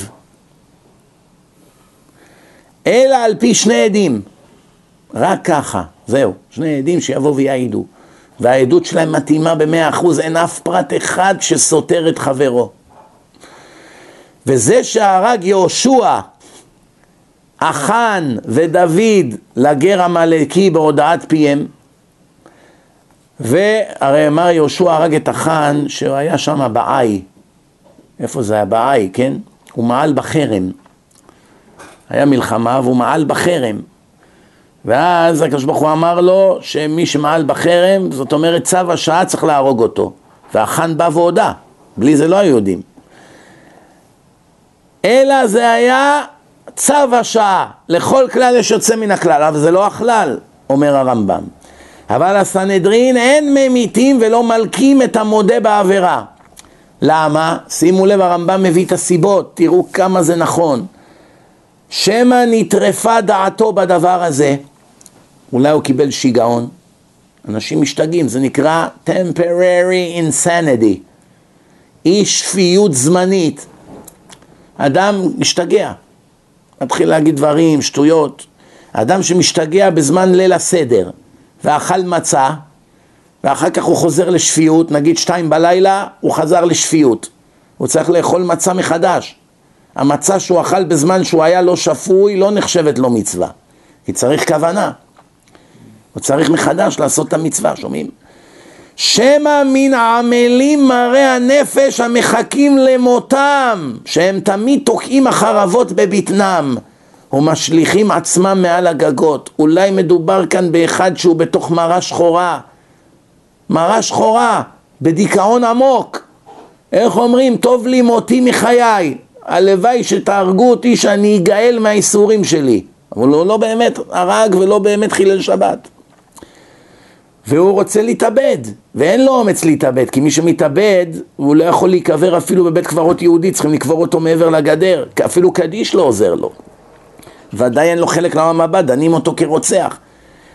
אלא על פי שני עדים. רק ככה, זהו, שני עדים שיבואו ויעידו. והעדות שלהם מתאימה במאה אחוז, אין אף פרט אחד שסותר את חברו. וזה שהרג יהושע, החאן ודוד לגר עמלקי בהודעת פיהם, והרי אמר יהושע הרג את החאן שהוא היה שם בעי, איפה זה היה? בעי, כן? הוא מעל בחרם. היה מלחמה והוא מעל בחרם. ואז הקדוש ברוך הוא אמר לו שמי שמעל בחרם, זאת אומרת צו השעה צריך להרוג אותו. והחאן בא והודה, בלי זה לא היו יודעים. אלא זה היה צו השעה, לכל כלל יש יוצא מן הכלל, אבל זה לא הכלל, אומר הרמב"ם. אבל הסנהדרין אין ממיתים ולא מלקים את המודה בעבירה. למה? שימו לב, הרמב"ם מביא את הסיבות, תראו כמה זה נכון. שמא נטרפה דעתו בדבר הזה, אולי הוא קיבל שיגעון. אנשים משתגעים, זה נקרא temporary insanity, אי שפיות זמנית. אדם משתגע, מתחיל להגיד דברים, שטויות. אדם שמשתגע בזמן ליל הסדר ואכל מצה, ואחר כך הוא חוזר לשפיות, נגיד שתיים בלילה, הוא חזר לשפיות. הוא צריך לאכול מצה מחדש. המצה שהוא אכל בזמן שהוא היה לא שפוי, לא נחשבת לו מצווה. כי צריך כוונה. הוא צריך מחדש לעשות את המצווה, שומעים? שמא מן העמלים מראה הנפש המחכים למותם, שהם תמיד תוקעים החרבות בבטנם ומשליכים עצמם מעל הגגות. אולי מדובר כאן באחד שהוא בתוך מרה שחורה, מרה שחורה, בדיכאון עמוק. איך אומרים? טוב לי מותי מחיי. הלוואי שתהרגו אותי שאני אגאל מהאיסורים שלי. אבל הוא לא באמת הרג ולא באמת חילל שבת. והוא רוצה להתאבד, ואין לו אומץ להתאבד, כי מי שמתאבד, הוא לא יכול להיקבר אפילו בבית קברות יהודי, צריכים לקבור אותו מעבר לגדר, אפילו קדיש לא עוזר לו. ודאי אין לו חלק לעולם הבא, דנים אותו כרוצח.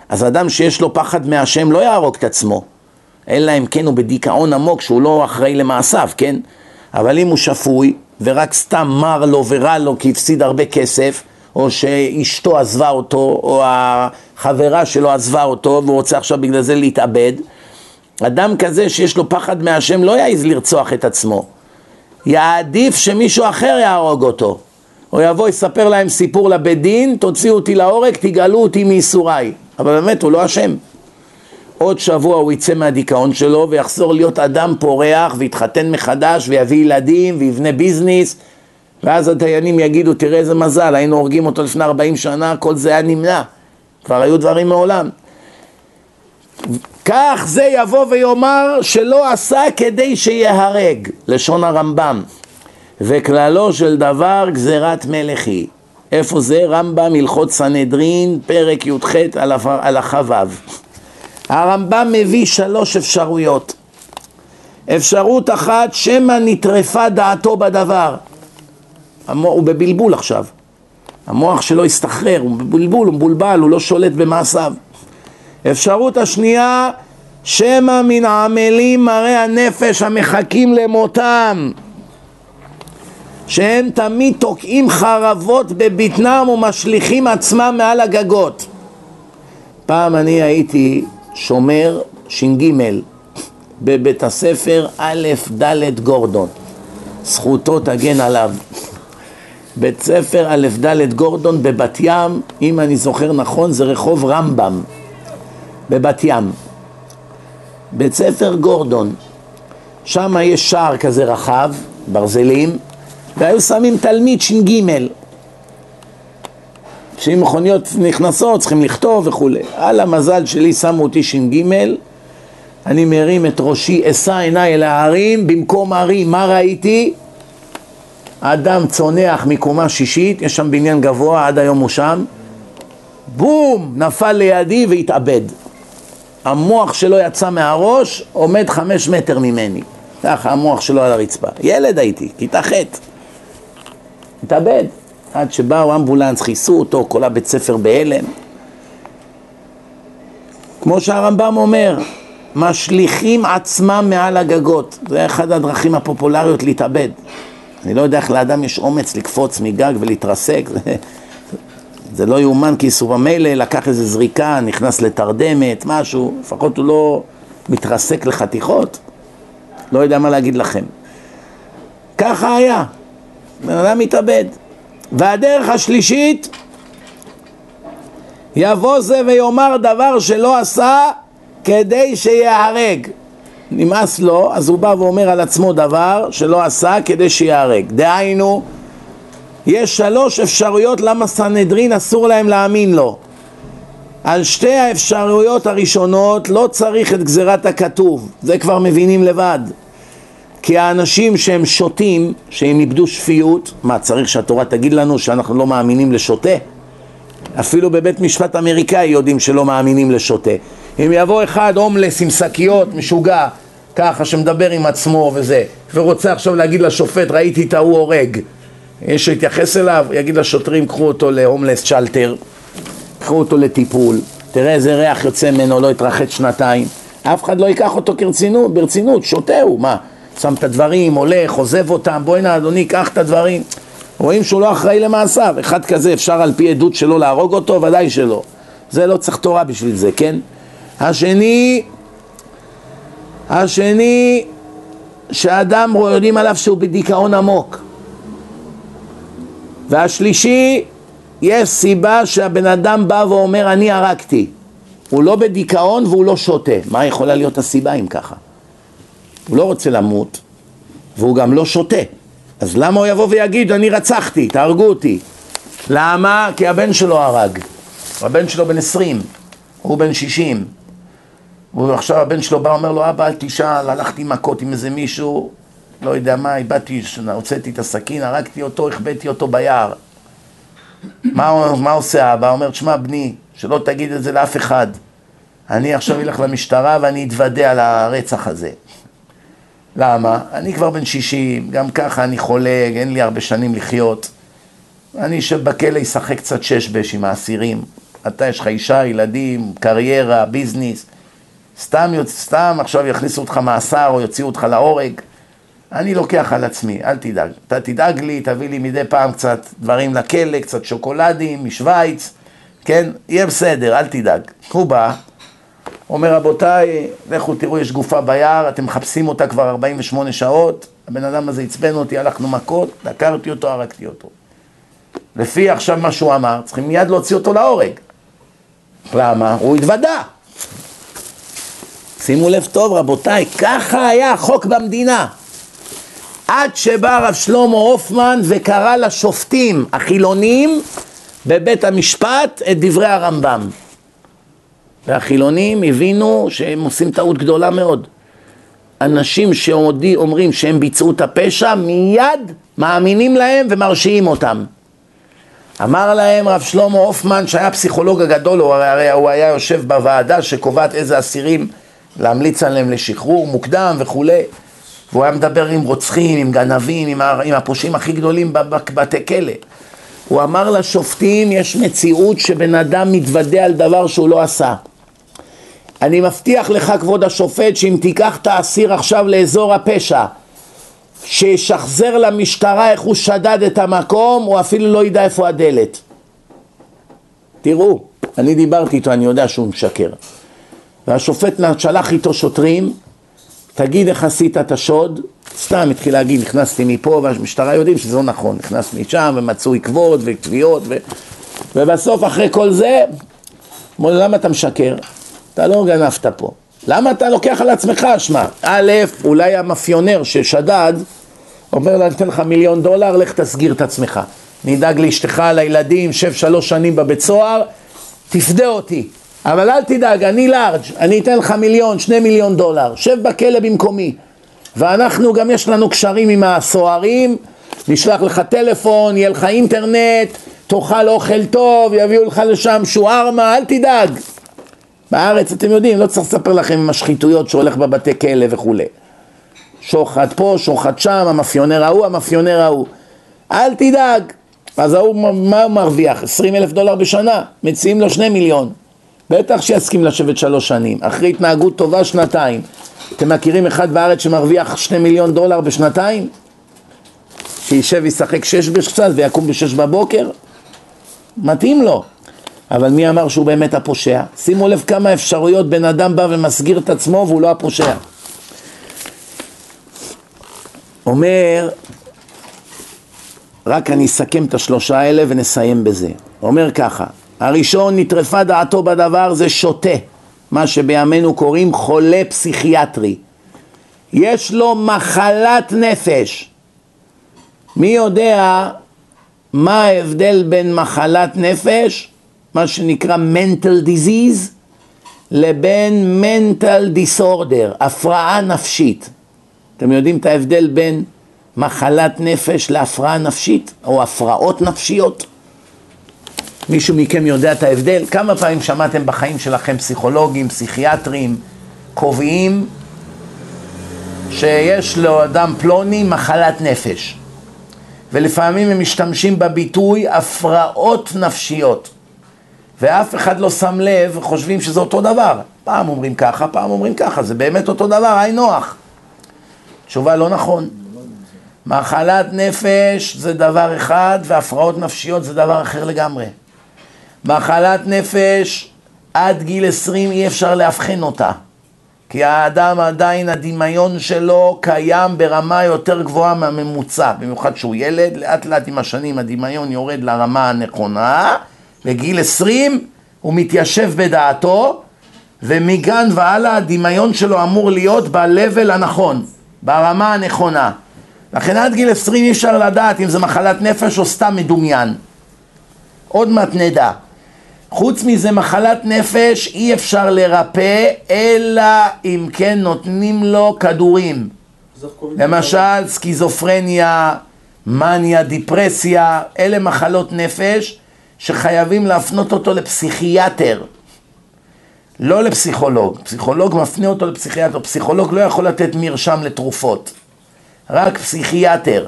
אז אדם שיש לו פחד מהשם לא יהרוג את עצמו, אלא אם כן הוא בדיכאון עמוק שהוא לא אחראי למעשיו, כן? אבל אם הוא שפוי ורק סתם מר לו ורע לו כי הפסיד הרבה כסף, או שאשתו עזבה אותו, או החברה שלו עזבה אותו, והוא רוצה עכשיו בגלל זה להתאבד, אדם כזה שיש לו פחד מהשם לא יעז לרצוח את עצמו. יעדיף שמישהו אחר יהרוג אותו. או יבוא, יספר להם סיפור לבית דין, תוציאו אותי להורג, תגאלו אותי מייסוריי. אבל באמת, הוא לא אשם. עוד שבוע הוא יצא מהדיכאון שלו ויחזור להיות אדם פורח ויתחתן מחדש ויביא ילדים ויבנה ביזנס ואז הדיינים יגידו תראה איזה מזל היינו הורגים אותו לפני 40 שנה כל זה היה נמנע כבר היו דברים מעולם כך זה יבוא ויאמר שלא עשה כדי שיהרג לשון הרמב"ם וכללו של דבר גזירת מלך היא איפה זה? רמב"ם הלכות סנהדרין פרק י"ח הלכה ו' הרמב"ם מביא שלוש אפשרויות. אפשרות אחת, שמא נטרפה דעתו בדבר. המוח, הוא בבלבול עכשיו. המוח שלו הסתחרר, הוא בבלבול, הוא מבולבל, הוא לא שולט במעשיו. אפשרות השנייה, שמא מן העמלים מראה הנפש המחכים למותם, שהם תמיד תוקעים חרבות בבטנם ומשליכים עצמם מעל הגגות. פעם אני הייתי שומר ש"ג בבית הספר א' ד' גורדון, זכותו תגן עליו. בית ספר א' ד' גורדון בבת ים, אם אני זוכר נכון זה רחוב רמב"ם בבת ים. בית ספר גורדון, שם יש שער כזה רחב, ברזלים, והיו שמים תלמיד ש"ג שאם מכוניות נכנסות צריכים לכתוב וכולי. על המזל שלי שמו אותי ש"ג, אני מרים את ראשי, אשא עיניי אל ההרים, במקום הרים, מה ראיתי? אדם צונח מקומה שישית, יש שם בניין גבוה, עד היום הוא שם, בום, נפל לידי והתאבד. המוח שלו יצא מהראש, עומד חמש מטר ממני. ככה המוח שלו על הרצפה. ילד הייתי, כיתה ח'. התאבד. עד שבאו אמבולנס, כיסו אותו, כל הבית ספר בהלם. כמו שהרמב"ם אומר, משליכים עצמם מעל הגגות. זה אחת הדרכים הפופולריות להתאבד. אני לא יודע איך לאדם יש אומץ לקפוץ מגג ולהתרסק. זה, זה לא יאומן כי סובה מילא לקח איזה זריקה, נכנס לתרדמת, משהו, לפחות הוא לא מתרסק לחתיכות. לא יודע מה להגיד לכם. ככה היה. בן אדם מתאבד. והדרך השלישית, יבוא זה ויאמר דבר שלא עשה כדי שיהרג. נמאס לו, אז הוא בא ואומר על עצמו דבר שלא עשה כדי שיהרג. דהיינו, יש שלוש אפשרויות למה סנהדרין אסור להם להאמין לו. על שתי האפשרויות הראשונות לא צריך את גזירת הכתוב, זה כבר מבינים לבד. כי האנשים שהם שותים, שהם איבדו שפיות, מה צריך שהתורה תגיד לנו שאנחנו לא מאמינים לשוטה? אפילו בבית משפט אמריקאי יודעים שלא מאמינים לשוטה. אם יבוא אחד הומלס עם שקיות, משוגע, ככה שמדבר עם עצמו וזה, ורוצה עכשיו להגיד לשופט ראיתי את ההוא הורג, יש להתייחס אליו, יגיד לשוטרים קחו אותו להומלס צ'לטר, קחו אותו לטיפול, תראה איזה ריח יוצא ממנו, לא יתרחץ שנתיים, אף אחד לא ייקח אותו כרצינות, ברצינות, שותה הוא, מה? שם את הדברים, הולך, עוזב אותם, בואי נא אדוני, קח את הדברים. רואים שהוא לא אחראי למעשיו, אחד כזה אפשר על פי עדות שלו להרוג אותו? ודאי שלא. זה לא צריך תורה בשביל זה, כן? השני, השני, שאדם יודעים עליו שהוא בדיכאון עמוק. והשלישי, יש סיבה שהבן אדם בא ואומר אני הרגתי. הוא לא בדיכאון והוא לא שותה. מה יכולה להיות הסיבה אם ככה? הוא לא רוצה למות והוא גם לא שותה. אז למה הוא יבוא ויגיד אני רצחתי, תהרגו אותי? למה? כי הבן שלו הרג. הבן שלו בן עשרים, הוא בן שישים. ועכשיו הבן שלו בא ואומר לו אבא אל תשאל, הלכתי מכות עם איזה מישהו, לא יודע מה, איבדתי, הוצאתי את הסכין, הרגתי אותו, החבאתי אותו ביער. מה, מה עושה אבא? אומר, תשמע בני, שלא תגיד את זה לאף אחד. אני עכשיו אלך למשטרה ואני אתוודה על הרצח הזה. למה? אני כבר בן 60, גם ככה אני חולה, אין לי הרבה שנים לחיות. אני אשב בכלא, אשחק קצת שש בש עם האסירים. אתה יש לך אישה, ילדים, קריירה, ביזנס. סתם, סתם עכשיו יכניסו אותך מאסר או יוציאו אותך להורג. אני לוקח על עצמי, אל תדאג. אתה תדאג לי, תביא לי מדי פעם קצת דברים לכלא, קצת שוקולדים משוויץ, כן? יהיה בסדר, אל תדאג. הוא בא, אומר רבותיי, לכו תראו יש גופה ביער, אתם מחפשים אותה כבר 48 שעות, הבן אדם הזה עצבן אותי, הלכנו מכות, דקרתי אותו, הרגתי אותו. לפי עכשיו מה שהוא אמר, צריכים מיד להוציא אותו להורג. למה? הוא התוודה. שימו לב טוב רבותיי, ככה היה החוק במדינה. עד שבא הרב שלמה הופמן וקרא לשופטים החילונים בבית המשפט את דברי הרמב"ם. והחילונים הבינו שהם עושים טעות גדולה מאוד. אנשים שאומרים שהם ביצעו את הפשע, מיד מאמינים להם ומרשיעים אותם. אמר להם רב שלמה הופמן, שהיה פסיכולוג הגדול, הוא הרי הוא היה יושב בוועדה שקובעת איזה אסירים להמליץ עליהם לשחרור מוקדם וכולי, והוא היה מדבר עם רוצחים, עם גנבים, עם, עם הפושעים הכי גדולים בבתי כלא. הוא אמר לשופטים, יש מציאות שבן אדם מתוודה על דבר שהוא לא עשה. אני מבטיח לך כבוד השופט שאם תיקח את האסיר עכשיו לאזור הפשע שישחזר למשטרה איך הוא שדד את המקום הוא אפילו לא ידע איפה הדלת. תראו, אני דיברתי איתו, אני יודע שהוא משקר. והשופט שלח איתו שוטרים תגיד איך עשית את השוד. סתם התחיל להגיד נכנסתי מפה והמשטרה יודעים שזה לא נכון. נכנס משם ומצאו עקבות ותביעות ו... ובסוף אחרי כל זה למה אתה משקר? אתה לא גנבת פה. למה אתה לוקח על עצמך אשמה? א', אולי המאפיונר ששדד אומר לה, אתן לך מיליון דולר, לך תסגיר את עצמך. נדאג לאשתך, לילדים, שב שלוש שנים בבית סוהר, תפדה אותי. אבל אל תדאג, אני לארג', אני אתן לך מיליון, שני מיליון דולר, שב בכלא במקומי. ואנחנו, גם יש לנו קשרים עם הסוהרים, נשלח לך טלפון, יהיה לך אינטרנט, תאכל אוכל טוב, יביאו לך לשם שוארמה, אל תדאג. בארץ אתם יודעים, לא צריך לספר לכם עם השחיתויות שהולך בבתי כלא וכולי. שוחד פה, שוחד שם, המאפיונר ההוא, המאפיונר ההוא. אל תדאג. אז ההוא, מה הוא מרוויח? 20 אלף דולר בשנה, מציעים לו שני מיליון. בטח שיסכים לשבת שלוש שנים, אחרי התנהגות טובה שנתיים. אתם מכירים אחד בארץ שמרוויח שני מיליון דולר בשנתיים? שישב וישחק שש קצת ויקום בשש בבוקר? מתאים לו. אבל מי אמר שהוא באמת הפושע? שימו לב כמה אפשרויות בן אדם בא ומסגיר את עצמו והוא לא הפושע. אומר, רק אני אסכם את השלושה האלה ונסיים בזה. אומר ככה, הראשון, נטרפה דעתו בדבר, זה שוטה, מה שבימינו קוראים חולה פסיכיאטרי. יש לו מחלת נפש. מי יודע מה ההבדל בין מחלת נפש, מה שנקרא mental disease, לבין mental disorder, הפרעה נפשית. אתם יודעים את ההבדל בין מחלת נפש להפרעה נפשית, או הפרעות נפשיות? מישהו מכם יודע את ההבדל? כמה פעמים שמעתם בחיים שלכם פסיכולוגים, פסיכיאטרים, קובעים שיש לו אדם פלוני מחלת נפש ולפעמים הם משתמשים בביטוי הפרעות נפשיות ואף אחד לא שם לב, חושבים שזה אותו דבר. פעם אומרים ככה, פעם אומרים ככה, זה באמת אותו דבר, היי נוח. תשובה לא נכון. מחלת נפש זה דבר אחד והפרעות נפשיות זה דבר אחר לגמרי. מחלת נפש עד גיל עשרים אי אפשר לאבחן אותה כי האדם עדיין הדמיון שלו קיים ברמה יותר גבוהה מהממוצע במיוחד שהוא ילד, לאט לאט עם השנים הדמיון יורד לרמה הנכונה בגיל עשרים הוא מתיישב בדעתו ומגן והלאה הדמיון שלו אמור להיות ב-level הנכון, ברמה הנכונה. לכן עד גיל עשרים אי אפשר לדעת אם זה מחלת נפש או סתם מדומיין. עוד מעט נדע. חוץ מזה מחלת נפש אי אפשר לרפא אלא אם כן נותנים לו כדורים. למשל סקיזופרניה, מניה, דיפרסיה, אלה מחלות נפש שחייבים להפנות אותו לפסיכיאטר לא לפסיכולוג, פסיכולוג מפנה אותו לפסיכיאטר, פסיכולוג לא יכול לתת מרשם לתרופות רק פסיכיאטר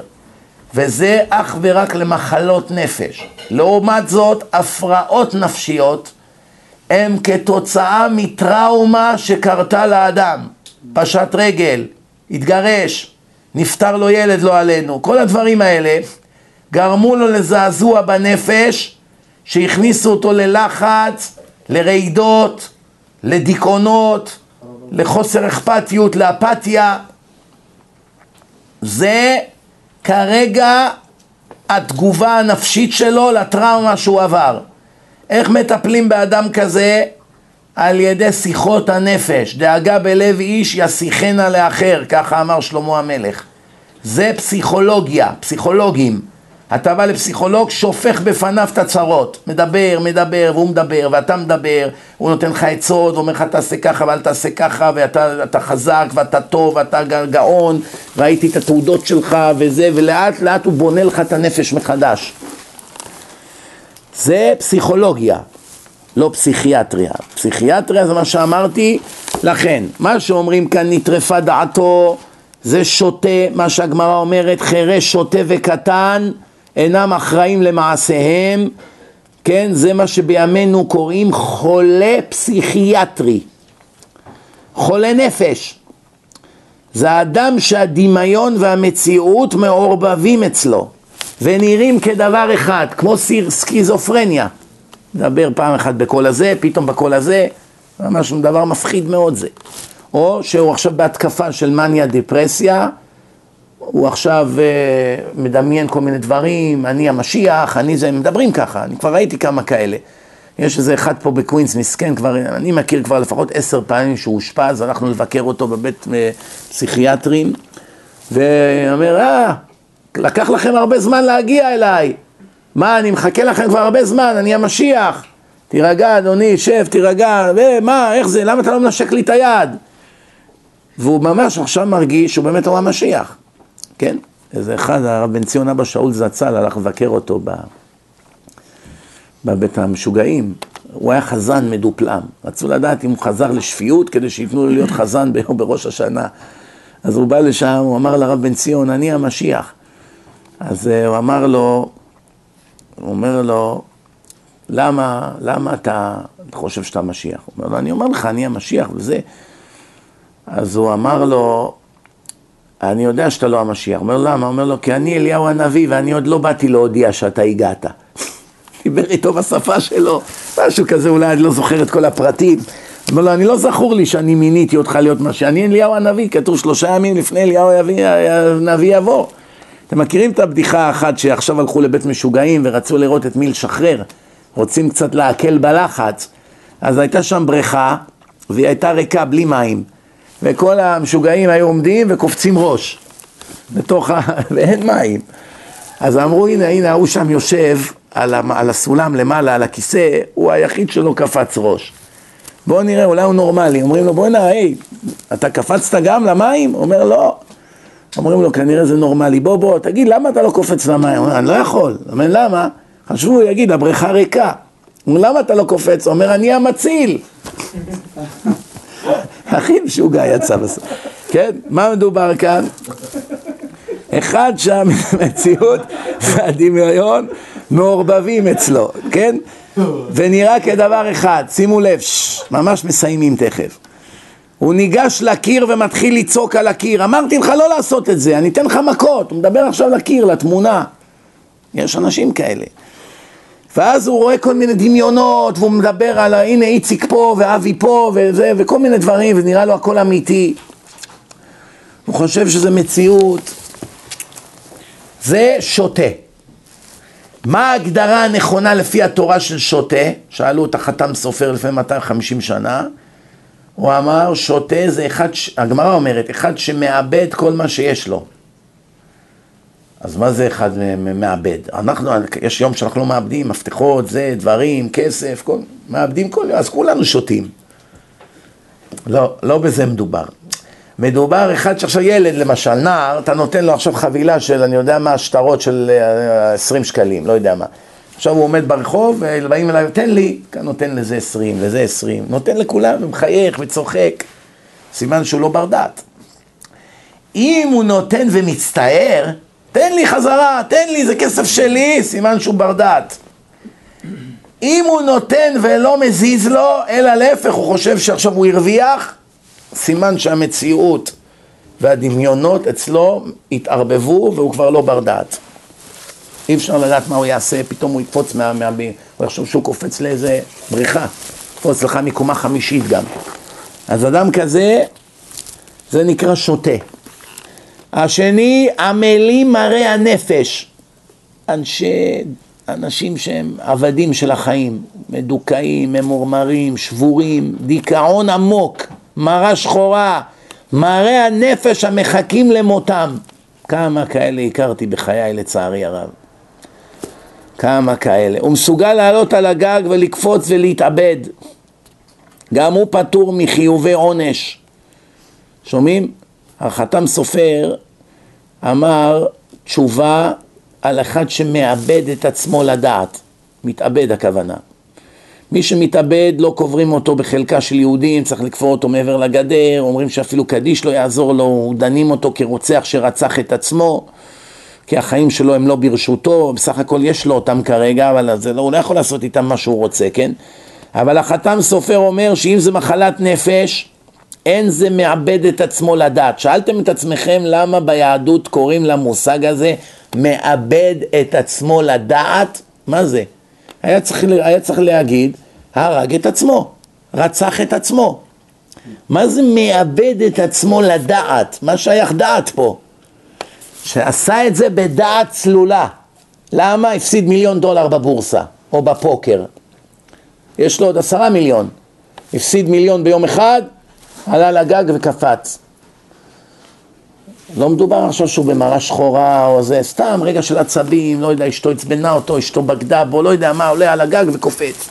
וזה אך ורק למחלות נפש. לעומת זאת, הפרעות נפשיות הם כתוצאה מטראומה שקרתה לאדם. פשט רגל, התגרש, נפטר לו ילד לא עלינו. כל הדברים האלה גרמו לו לזעזוע בנפש, שהכניסו אותו ללחץ, לרעידות, לדיכאונות, לחוסר אכפתיות, לאפתיה. זה כרגע התגובה הנפשית שלו לטראומה שהוא עבר. איך מטפלים באדם כזה? על ידי שיחות הנפש. דאגה בלב איש ישיחנה לאחר, ככה אמר שלמה המלך. זה פסיכולוגיה, פסיכולוגים. אתה בא לפסיכולוג, שופך בפניו את הצרות, מדבר, מדבר, והוא מדבר, ואתה מדבר, הוא נותן לך עצות, ואומר לך תעשה ככה ואל תעשה ככה, ואתה חזק, ואתה טוב, ואתה גאון, ראיתי את התעודות שלך וזה, ולאט לאט הוא בונה לך את הנפש מחדש. זה פסיכולוגיה, לא פסיכיאטריה. פסיכיאטריה זה מה שאמרתי, לכן, מה שאומרים כאן נטרפה דעתו, זה שוטה, מה שהגמרא אומרת, חירש, שוטה וקטן, אינם אחראים למעשיהם, כן, זה מה שבימינו קוראים חולה פסיכיאטרי, חולה נפש. זה אדם שהדמיון והמציאות מעורבבים אצלו ונראים כדבר אחד, כמו סקיזופרניה. נדבר פעם אחת בקול הזה, פתאום בקול הזה, ממש דבר מפחיד מאוד זה. או שהוא עכשיו בהתקפה של מניה דיפרסיה, הוא עכשיו uh, מדמיין כל מיני דברים, אני המשיח, אני זה, מדברים ככה, אני כבר ראיתי כמה כאלה. יש איזה אחד פה בקווינס, מסכן, כבר, אני מכיר כבר לפחות עשר פעמים שהוא אושפז, הלכנו לבקר אותו בבית uh, פסיכיאטרים, ואומר, אה, לקח לכם הרבה זמן להגיע אליי, מה, אני מחכה לכם כבר הרבה זמן, אני המשיח, תירגע אדוני, שב, תירגע, ומה, איך זה, למה אתה לא מנשק לי את היד? והוא ממש עכשיו מרגיש שהוא באמת הוא המשיח. כן? איזה אחד, הרב בן ציון אבא שאול זצ"ל הלך לבקר אותו ב... בבית המשוגעים. הוא היה חזן מדופלם. רצו לדעת אם הוא חזר לשפיות כדי שייתנו לו להיות חזן ביום [LAUGHS] בראש השנה. אז הוא בא לשם, הוא אמר לרב בן ציון, אני המשיח. אז uh, הוא אמר לו, הוא אומר לו, למה, למה אתה חושב שאתה משיח? הוא אומר לו, אני אומר לך, אני המשיח וזה. אז הוא אמר לו, אני יודע שאתה לא המשיח. אומר למה? אומר לו, כי אני אליהו הנביא ואני עוד לא באתי להודיע שאתה הגעת. [LAUGHS] דיבר איתו בשפה שלו, משהו כזה, אולי אני לא זוכר את כל הפרטים. אומר לו, אני לא זכור לי שאני מיניתי אותך להיות מה שאני אליהו הנביא, כתוב שלושה ימים לפני אליהו הנביא יבוא. אתם מכירים את הבדיחה האחת שעכשיו הלכו לבית משוגעים ורצו לראות את מי לשחרר, רוצים קצת להקל בלחץ, אז הייתה שם בריכה והיא הייתה ריקה בלי מים, וכל המשוגעים היו עומדים וקופצים ראש, בתוך ה... [LAUGHS] ואין מים. אז אמרו, הנה, הנה, ההוא שם יושב על, על הסולם למעלה, על הכיסא, הוא היחיד שלא קפץ ראש. בואו נראה, אולי הוא נורמלי. אומרים לו, בוא'נה, היי, אתה קפצת גם למים? אומר, לא. אומרים לו, כנראה זה נורמלי. בוא, בוא, תגיד, למה אתה לא קופץ למים? אומר, אני לא יכול. אומר, למה? חשבו, יגיד, הבריכה ריקה. אומר, למה אתה לא קופץ? אומר, אני המציל. [LAUGHS] הכי משוגע יצא בסוף. כן? מה מדובר כאן? אחד שהמציאות והדמיון מעורבבים אצלו, כן? ונראה כדבר אחד, שימו לב, ש, ממש מסיימים תכף. הוא ניגש לקיר ומתחיל לצעוק על הקיר, אמרתי לך לא לעשות את זה, אני אתן לך מכות, הוא מדבר עכשיו לקיר, לתמונה. יש אנשים כאלה. ואז הוא רואה כל מיני דמיונות, והוא מדבר על הנה איציק פה ואבי פה וזה, וכל מיני דברים, ונראה לו הכל אמיתי. הוא חושב שזה מציאות. זה שוטה. מה ההגדרה הנכונה לפי התורה של שוטה? שאלו את החתם סופר לפני 250 שנה. הוא אמר, שוטה זה אחד, הגמרא אומרת, אחד שמאבד כל מה שיש לו. אז מה זה אחד מאבד? אנחנו, יש יום שאנחנו לא מאבדים, מפתחות, זה, דברים, כסף, כל, מאבדים כל יום, אז כולנו שותים. לא, לא בזה מדובר. מדובר אחד שעכשיו ילד למשל, נער, אתה נותן לו עכשיו חבילה של, אני יודע מה, שטרות של 20 אה, שקלים, לא יודע מה. עכשיו הוא עומד ברחוב, ובאים אליי, תן לי, כאן נותן לזה 20, לזה 20, נותן לכולם, ומחייך וצוחק. סימן שהוא לא בר דעת. אם הוא נותן ומצטער, תן לי חזרה, תן לי, זה כסף שלי, סימן שהוא בר דעת. אם הוא נותן ולא מזיז לו, אלא להפך, הוא חושב שעכשיו הוא הרוויח, סימן שהמציאות והדמיונות אצלו התערבבו והוא כבר לא בר דעת. אי אפשר לדעת מה הוא יעשה, פתאום הוא יקפוץ מה... מה הוא יחשוב שהוא קופץ לאיזה בריכה, יקפוץ לך מקומה חמישית גם. אז אדם כזה, זה נקרא שוטה. השני, עמלים מראה הנפש. אנשי, אנשים שהם עבדים של החיים, מדוכאים, ממורמרים, שבורים, דיכאון עמוק. מרה שחורה, מראה הנפש המחכים למותם. כמה כאלה הכרתי בחיי לצערי הרב. כמה כאלה. הוא מסוגל לעלות על הגג ולקפוץ ולהתאבד. גם הוא פטור מחיובי עונש. שומעים? החתם סופר אמר תשובה על אחד שמאבד את עצמו לדעת. מתאבד הכוונה. מי שמתאבד לא קוברים אותו בחלקה של יהודים, צריך לקבור אותו מעבר לגדר, אומרים שאפילו קדיש לא יעזור לו, דנים אותו כרוצח שרצח את עצמו, כי החיים שלו הם לא ברשותו, בסך הכל יש לו אותם כרגע, אבל זה לא, הוא לא יכול לעשות איתם מה שהוא רוצה, כן? אבל החתם סופר אומר שאם זה מחלת נפש, אין זה מאבד את עצמו לדעת. שאלתם את עצמכם למה ביהדות קוראים למושג הזה מאבד את עצמו לדעת? מה זה? היה צריך, היה צריך להגיד, הרג את עצמו, רצח את עצמו. מה זה מאבד את עצמו לדעת? מה שייך דעת פה? שעשה את זה בדעת צלולה. למה? הפסיד מיליון דולר בבורסה או בפוקר. יש לו עוד עשרה מיליון. הפסיד מיליון ביום אחד, עלה לגג וקפץ. לא מדובר עכשיו שהוא במראה שחורה או זה, סתם רגע של עצבים, לא יודע, אשתו עצבנה אותו, אשתו בגדה בו, לא יודע מה, עולה על הגג וקופץ.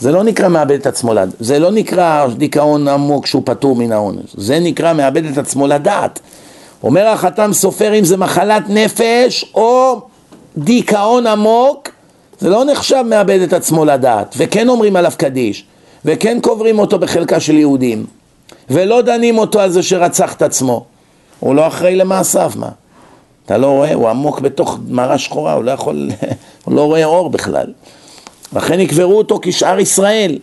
זה לא נקרא מאבד את עצמו לדעת, זה לא נקרא דיכאון עמוק שהוא פטור מן העונש, זה נקרא מאבד את עצמו לדעת. אומר החתם סופר אם זה מחלת נפש או דיכאון עמוק, זה לא נחשב מאבד את עצמו לדעת, וכן אומרים עליו קדיש, וכן קוברים אותו בחלקה של יהודים, ולא דנים אותו על זה שרצח את עצמו. הוא לא אחראי למעשיו, מה? אתה לא רואה? הוא עמוק בתוך מרה שחורה, הוא לא יכול, [LAUGHS] הוא לא רואה אור בכלל. לכן יקברו אותו כשאר ישראל.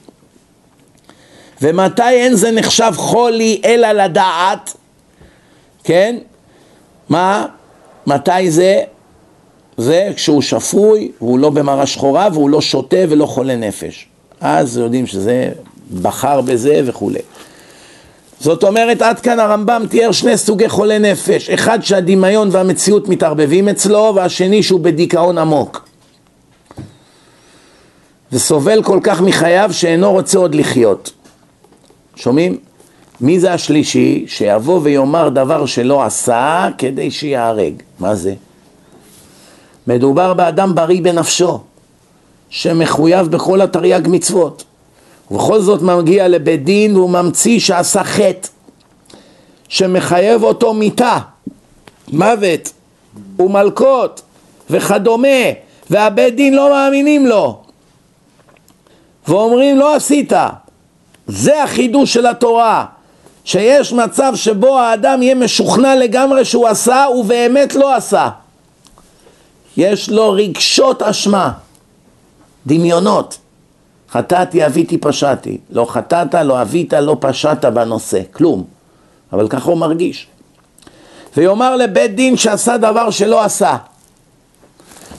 ומתי אין זה נחשב חולי אלא לדעת? כן? מה? מתי זה? זה כשהוא שפוי, והוא לא במראה שחורה, והוא לא שותה ולא חולה נפש. אז יודעים שזה בחר בזה וכולי. זאת אומרת, עד כאן הרמב"ם תיאר שני סוגי חולי נפש, אחד שהדמיון והמציאות מתערבבים אצלו, והשני שהוא בדיכאון עמוק. וסובל כל כך מחייו שאינו רוצה עוד לחיות. שומעים? מי זה השלישי שיבוא ויאמר דבר שלא עשה כדי שיהרג? מה זה? מדובר באדם בריא בנפשו, שמחויב בכל התרי"ג מצוות. ובכל זאת מגיע לבית דין והוא ממציא שעשה חטא, שמחייב אותו מיתה, מוות ומלקות וכדומה, והבית דין לא מאמינים לו, ואומרים לא עשית. זה החידוש של התורה, שיש מצב שבו האדם יהיה משוכנע לגמרי שהוא עשה ובאמת לא עשה. יש לו רגשות אשמה, דמיונות. חטאתי, אביתי, פשעתי. לא חטאת, לא אבית, לא פשעת בנושא, כלום. אבל ככה הוא מרגיש. ויאמר לבית דין שעשה דבר שלא עשה.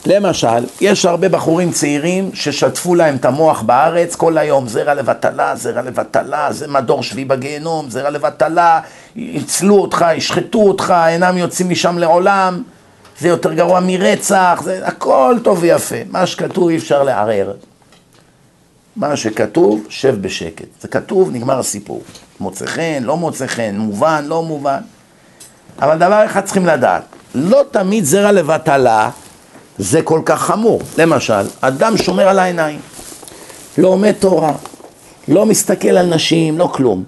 למשל, יש הרבה בחורים צעירים ששטפו להם את המוח בארץ כל היום, זרע לבטלה, זרע לבטלה, זה מדור שבי בגיהנום, זרע לבטלה, יצלו אותך, ישחטו אותך, אינם יוצאים משם לעולם, זה יותר גרוע מרצח, זה הכל טוב ויפה, מה שכתוב אי אפשר לערער. מה שכתוב, שב בשקט. זה כתוב, נגמר הסיפור. מוצא חן, לא מוצא חן, מובן, לא מובן. אבל דבר אחד צריכים לדעת, לא תמיד זרע לבטלה זה כל כך חמור. למשל, אדם שומר על העיניים, לא עומד תורה, לא מסתכל על נשים, לא כלום.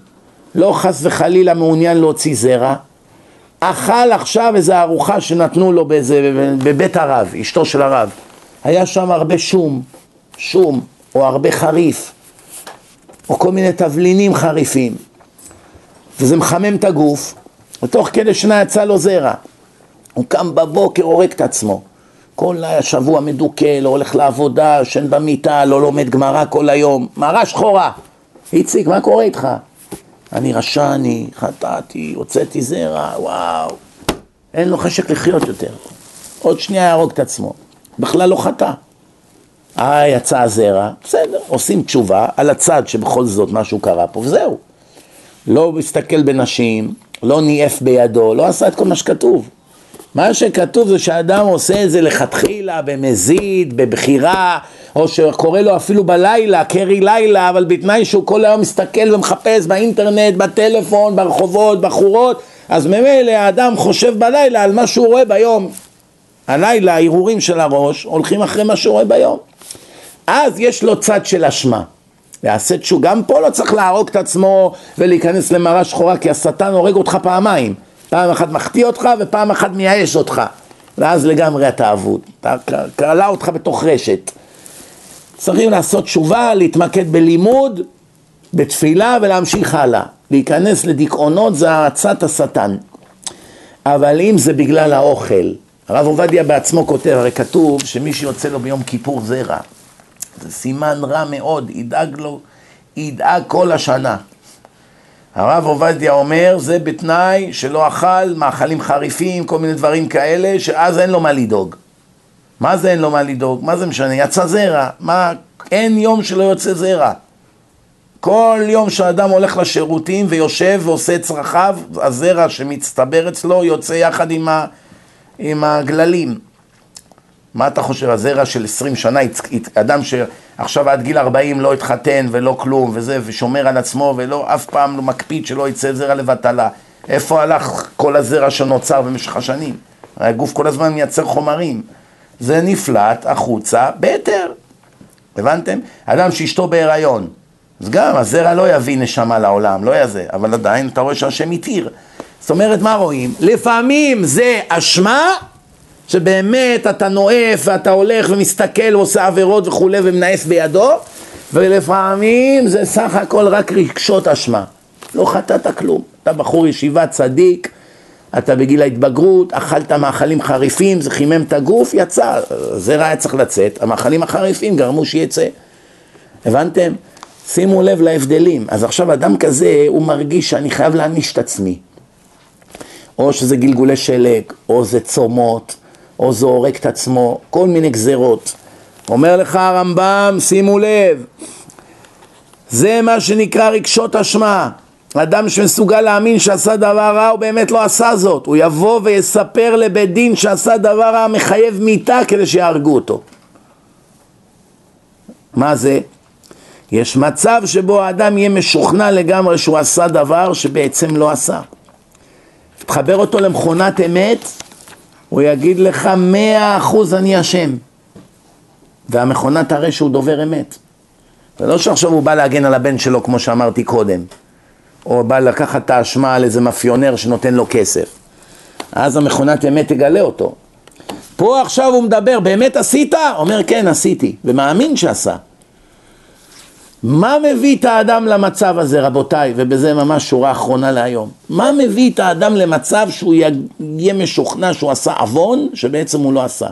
לא חס וחלילה מעוניין להוציא זרע, אכל עכשיו איזו ארוחה שנתנו לו באיזה, בבית הרב, אשתו של הרב. היה שם הרבה שום, שום, או הרבה חריף, או כל מיני תבלינים חריפים, וזה מחמם את הגוף, ותוך כדי שנה יצא לו זרע. הוא קם בבוקר, הורג את עצמו. כל השבוע מדוכא, לא הולך לעבודה, ישן במיטה, לא לומד גמרא כל היום. מערה שחורה. איציק, מה קורה איתך? אני רשע, אני חטאתי, הוצאתי זרע, וואו. אין לו חשק לחיות יותר. עוד שנייה יהרוג את עצמו. בכלל לא חטא. אה, יצא הזרע, בסדר, עושים תשובה על הצד שבכל זאת משהו קרה פה, וזהו. לא מסתכל בנשים, לא ניאף בידו, לא עשה את כל מה שכתוב. מה שכתוב זה שאדם עושה את זה לכתחילה, במזיד, בבחירה, או שקורא לו אפילו בלילה, קרי לילה, אבל בתנאי שהוא כל היום מסתכל ומחפש באינטרנט, בטלפון, ברחובות, בחורות, אז ממילא האדם חושב בלילה על מה שהוא רואה ביום. הלילה, ההרהורים של הראש, הולכים אחרי מה שהוא רואה ביום. אז יש לו צד של אשמה. יעשה תשו, גם פה לא צריך להרוג את עצמו ולהיכנס למראה שחורה, כי השטן הורג אותך פעמיים. פעם אחת מחטיא אותך ופעם אחת מייאש אותך. ואז לגמרי אתה אבוד. אתה קלע אותך בתוך רשת. צריכים לעשות תשובה, להתמקד בלימוד, בתפילה ולהמשיך הלאה. להיכנס לדיכאונות זה עצת השטן. אבל אם זה בגלל האוכל, הרב עובדיה בעצמו כותב, הרי כתוב שמי שיוצא לו ביום כיפור זרע, זה סימן רע מאוד, ידאג לו, ידאג כל השנה. הרב עובדיה אומר, זה בתנאי שלא אכל מאכלים חריפים, כל מיני דברים כאלה, שאז אין לו מה לדאוג. מה זה אין לו מה לדאוג? מה זה משנה? יצא זרע. מה? אין יום שלא יוצא זרע. כל יום שאדם הולך לשירותים ויושב ועושה את צרכיו, הזרע שמצטבר אצלו יוצא יחד עם, ה, עם הגללים. מה אתה חושב, הזרע של 20 שנה, אדם שעכשיו עד גיל 40 לא התחתן ולא כלום וזה, ושומר על עצמו ולא, אף פעם לא מקפיד שלא יצא זרע לבטלה. איפה הלך כל הזרע שנוצר במשך השנים? הגוף כל הזמן מייצר חומרים. זה נפלט החוצה בהיתר. הבנתם? אדם שאשתו בהיריון, אז גם הזרע לא יביא נשמה לעולם, לא יזה, אבל עדיין אתה רואה שהשם התיר. זאת אומרת, מה רואים? לפעמים זה אשמה שבאמת אתה נואף ואתה הולך ומסתכל ועושה עבירות וכולי ומנאף בידו ולפעמים זה סך הכל רק רגשות אשמה לא חטאת כלום, אתה בחור ישיבה צדיק, אתה בגיל ההתבגרות, אכלת מאכלים חריפים, זה חימם את הגוף, יצא, זרע היה צריך לצאת, המאכלים החריפים גרמו שיצא, הבנתם? שימו לב להבדלים, אז עכשיו אדם כזה הוא מרגיש שאני חייב להעניש את עצמי או שזה גלגולי שלג, או זה צומות, או זורק את עצמו, כל מיני גזרות. אומר לך הרמב"ם, שימו לב, זה מה שנקרא רגשות אשמה. אדם שמסוגל להאמין שעשה דבר רע, הוא באמת לא עשה זאת. הוא יבוא ויספר לבית דין שעשה דבר רע מחייב מיתה כדי שיהרגו אותו. מה זה? יש מצב שבו האדם יהיה משוכנע לגמרי שהוא עשה דבר שבעצם לא עשה. תחבר אותו למכונת אמת, הוא יגיד לך מאה אחוז אני אשם. והמכונה תראה שהוא דובר אמת. זה לא שעכשיו הוא בא להגן על הבן שלו כמו שאמרתי קודם, או בא לקחת את האשמה על איזה מאפיונר שנותן לו כסף. אז המכונת אמת תגלה אותו. פה עכשיו הוא מדבר, באמת עשית? אומר כן עשיתי, ומאמין שעשה. מה מביא את האדם למצב הזה רבותיי, ובזה ממש שורה אחרונה להיום, מה מביא את האדם למצב שהוא יהיה משוכנע שהוא עשה עוון שבעצם הוא לא עשה?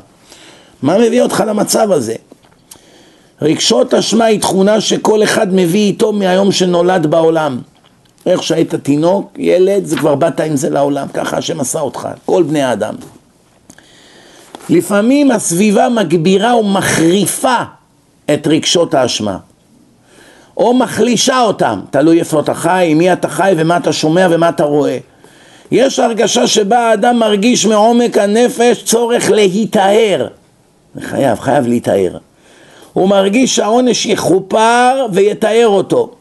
מה מביא אותך למצב הזה? רגשות אשמה היא תכונה שכל אחד מביא איתו מהיום שנולד בעולם. איך שהיית תינוק, ילד, זה כבר באת עם זה לעולם, ככה השם עשה אותך, כל בני האדם. לפעמים הסביבה מגבירה ומחריפה את רגשות האשמה. או מחלישה אותם, תלוי איפה אתה חי, מי אתה חי ומה אתה שומע ומה אתה רואה. יש הרגשה שבה האדם מרגיש מעומק הנפש צורך להיטהר. חייב, חייב להיטהר. הוא מרגיש שהעונש יכופר ויתאר אותו.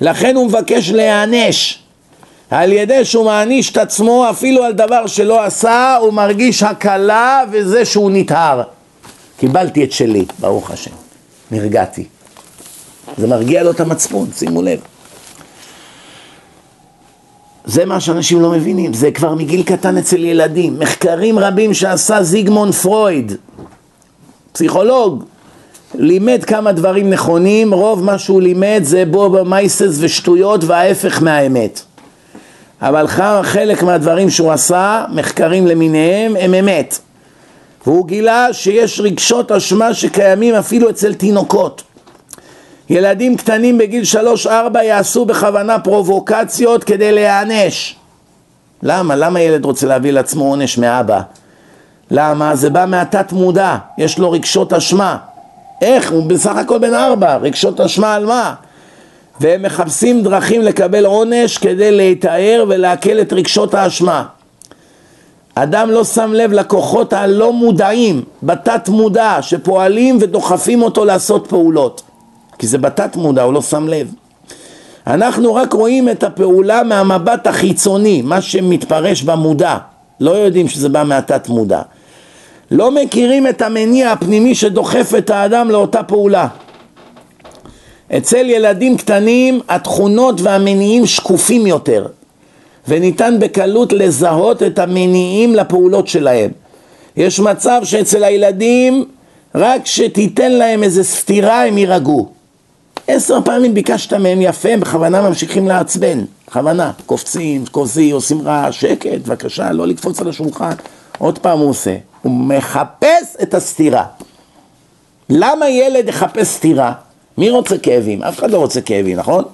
לכן הוא מבקש להיענש. על ידי שהוא מעניש את עצמו אפילו על דבר שלא עשה, הוא מרגיש הקלה וזה שהוא נטהר. קיבלתי את שלי, ברוך השם. נרגעתי. זה מרגיע לו את המצפון, שימו לב. זה מה שאנשים לא מבינים, זה כבר מגיל קטן אצל ילדים. מחקרים רבים שעשה זיגמון פרויד, פסיכולוג, לימד כמה דברים נכונים, רוב מה שהוא לימד זה בובה מייסס ושטויות וההפך מהאמת. אבל חלק מהדברים שהוא עשה, מחקרים למיניהם, הם אמת. והוא גילה שיש רגשות אשמה שקיימים אפילו אצל תינוקות. ילדים קטנים בגיל שלוש-ארבע יעשו בכוונה פרובוקציות כדי להיענש. למה? למה ילד רוצה להביא לעצמו עונש מאבא? למה? זה בא מהתת מודע, יש לו רגשות אשמה. איך? הוא בסך הכל בן ארבע, רגשות אשמה על מה? והם מחפשים דרכים לקבל עונש כדי להתאר ולעכל את רגשות האשמה. אדם לא שם לב לכוחות הלא מודעים, בתת מודע, שפועלים ודוחפים אותו לעשות פעולות. כי זה בתת מודע, הוא לא שם לב. אנחנו רק רואים את הפעולה מהמבט החיצוני, מה שמתפרש במודע, לא יודעים שזה בא מהתת מודע. לא מכירים את המניע הפנימי שדוחף את האדם לאותה פעולה. אצל ילדים קטנים התכונות והמניעים שקופים יותר וניתן בקלות לזהות את המניעים לפעולות שלהם. יש מצב שאצל הילדים רק שתיתן להם איזה סתירה הם יירגעו. עשר פעמים ביקשת מהם יפה, הם בכוונה ממשיכים לעצבן, בכוונה, קופצים, כוזי, עושים רעש, שקט, בבקשה, לא לקפוץ על השולחן, עוד פעם הוא עושה, הוא מחפש את הסתירה. למה ילד יחפש סתירה? מי רוצה כאבים? אף אחד לא רוצה כאבים, נכון?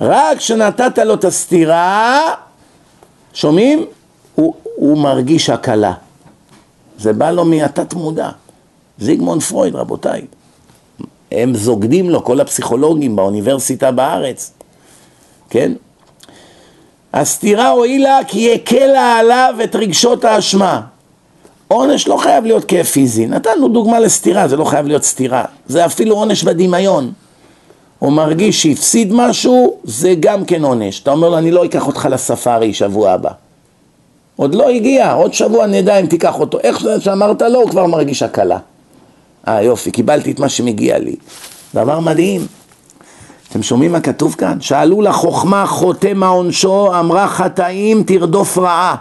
רק כשנתת לו את הסתירה, שומעים? הוא, הוא מרגיש הקלה. זה בא לו מהתת מודע. זיגמונד פרויד, רבותיי. הם זוגדים לו, כל הפסיכולוגים באוניברסיטה בארץ, כן? הסתירה הועילה כי הקלה עליו את רגשות האשמה. עונש לא חייב להיות כאב פיזי. נתנו דוגמה לסתירה, זה לא חייב להיות סתירה. זה אפילו עונש בדמיון. הוא מרגיש שהפסיד משהו, זה גם כן עונש. אתה אומר לו, אני לא אקח אותך לספארי שבוע הבא. עוד לא הגיע, עוד שבוע נדע אם תיקח אותו. איך שאמרת לו, הוא כבר מרגיש הקלה. אה יופי, קיבלתי את מה שמגיע לי. דבר מדהים. אתם שומעים מה כתוב כאן? שאלו לחוכמה חוטא מה עונשו, אמרה חטאים תרדוף רעה.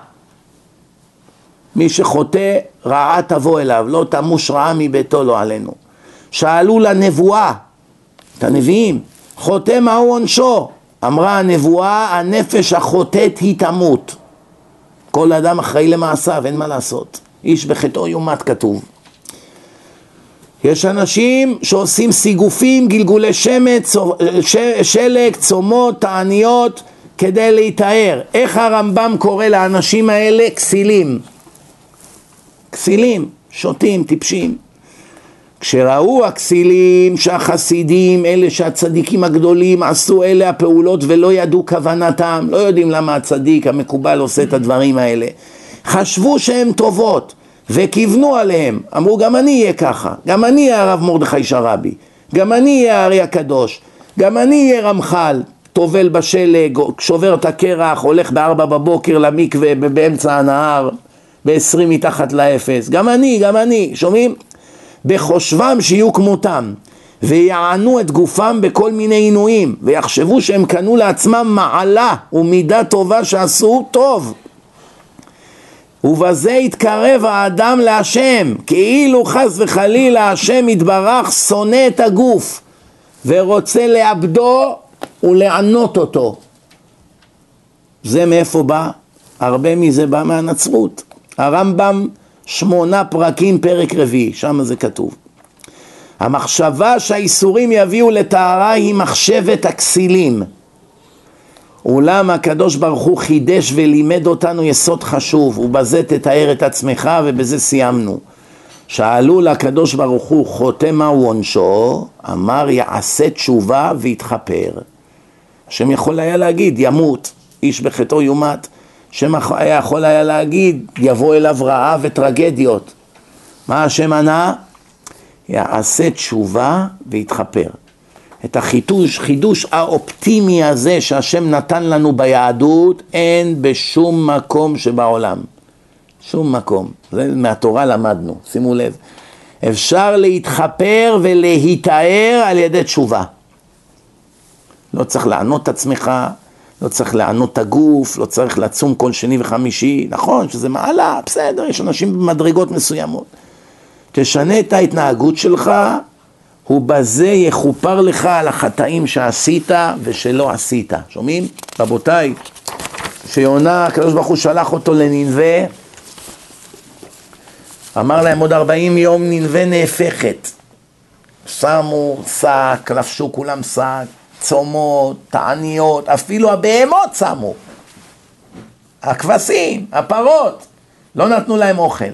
מי שחוטא, רעה תבוא אליו, לא תמוש רעה מביתו לא עלינו. שאלו לנבואה, את הנביאים, חוטא מהו עונשו? אמרה הנבואה, הנפש החוטאת היא תמות. כל אדם אחראי למעשיו, אין מה לעשות. איש בחטאו יומת כתוב. יש אנשים שעושים סיגופים, גלגולי שמץ, שלג, צומות, תעניות, כדי להיטהר. איך הרמב"ם קורא לאנשים האלה? כסילים. כסילים, שוטים, טיפשים. כשראו הכסילים שהחסידים, אלה שהצדיקים הגדולים, עשו אלה הפעולות ולא ידעו כוונתם, לא יודעים למה הצדיק המקובל עושה את הדברים האלה. חשבו שהן טובות וכיוונו עליהם, אמרו גם אני אהיה ככה, גם אני אהיה הרב מרדכי שרבי, גם אני אהיה הארי הקדוש, גם אני אהיה רמח"ל, טובל בשלג, שובר את הקרח, הולך בארבע בבוקר למקווה באמצע הנהר, בעשרים מתחת לאפס, גם אני, גם אני, שומעים? בחושבם שיהיו כמותם ויענו את גופם בכל מיני עינויים ויחשבו שהם קנו לעצמם מעלה ומידה טובה שעשו טוב. ובזה יתקרב האדם להשם כאילו חס וחלילה השם יתברך שונא את הגוף ורוצה לאבדו ולענות אותו. זה מאיפה בא? הרבה מזה בא מהנצרות הרמב"ם שמונה פרקים, פרק רביעי, שם זה כתוב. המחשבה שהאיסורים יביאו לטהרה היא מחשבת הכסילים. אולם הקדוש ברוך הוא חידש ולימד אותנו יסוד חשוב, ובזה תתאר את עצמך ובזה סיימנו. שאלו לקדוש ברוך הוא חותם מהו עונשו, אמר יעשה תשובה ויתכפר. השם יכול היה להגיד ימות, איש בחטאו יומת, השם היה יכול היה להגיד, יבוא אליו רעב וטרגדיות. מה השם ענה? יעשה תשובה ויתחפר. את החידוש, חידוש האופטימי הזה שהשם נתן לנו ביהדות, אין בשום מקום שבעולם. שום מקום. זה מהתורה למדנו, שימו לב. אפשר להתחפר ולהיטהר על ידי תשובה. לא צריך לענות את עצמך, לא צריך לענות את הגוף, לא צריך לצום כל שני וחמישי, נכון שזה מעלה, בסדר, יש אנשים במדרגות מסוימות. תשנה את ההתנהגות שלך, ובזה יכופר לך על החטאים שעשית ושלא עשית. שומעים? רבותיי, כשיונה, הקדוש ברוך הוא שלח אותו לננבה, אמר להם עוד ארבעים יום ננבה נהפכת. שמו שק, לבשו כולם שק, צומות, תעניות, אפילו הבהמות שמו. הכבשים, הפרות, לא נתנו להם אוכל.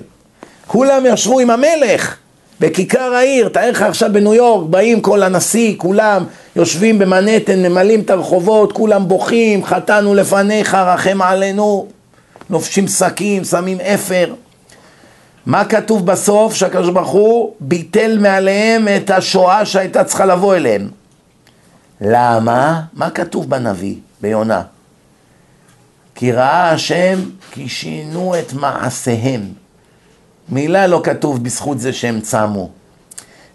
כולם ישבו עם המלך בכיכר העיר, תאר לך עכשיו בניו יורק, באים כל הנשיא, כולם יושבים במנהטן, ממלאים את הרחובות, כולם בוכים, חטאנו לפניך, רחם עלינו, לובשים שקים, שמים אפר. מה כתוב בסוף? שהקדוש ברוך הוא ביטל מעליהם את השואה שהייתה צריכה לבוא אליהם. למה? מה כתוב בנביא, ביונה? כי ראה השם כי שינו את מעשיהם. מילה לא כתוב בזכות זה שהם צמו.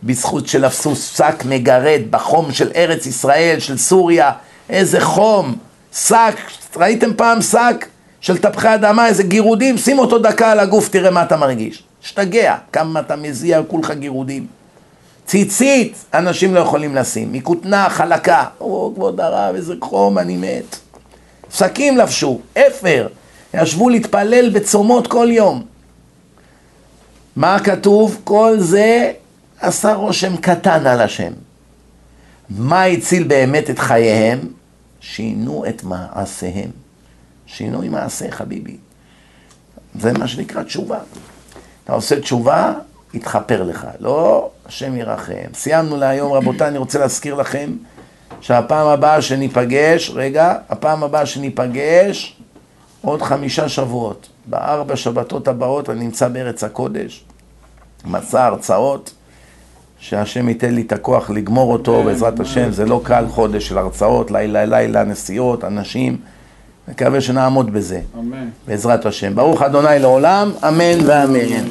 בזכות שלפסו שק מגרד בחום של ארץ ישראל, של סוריה, איזה חום, שק, ראיתם פעם שק של טפחי אדמה, איזה גירודים, שים אותו דקה על הגוף, תראה מה אתה מרגיש. שתגע, כמה אתה מזיע, כולך גירודים. ציצית אנשים לא יכולים לשים, מכותנה חלקה, או כבוד הרב איזה חום אני מת. שקים לבשו, אפר, ישבו להתפלל בצומות כל יום. מה כתוב? כל זה עשה רושם קטן על השם. מה הציל באמת את חייהם? שינו את מעשיהם. שינוי מעשה, חביבי. זה מה שנקרא תשובה. אתה עושה תשובה, יתכפר לך. לא, השם ירחם. סיימנו להיום, רבותיי, אני רוצה להזכיר לכם שהפעם הבאה שניפגש, רגע, הפעם הבאה שניפגש, עוד חמישה שבועות. בארבע שבתות הבאות אני נמצא בארץ הקודש, מסע הרצאות, שהשם ייתן לי את הכוח לגמור אותו, בעזרת השם, זה לא קל חודש של הרצאות, לילה לילה, נסיעות, אנשים. מקווה שנעמוד בזה, אמן. בעזרת השם. ברוך אדוני לעולם, אמן ואמן.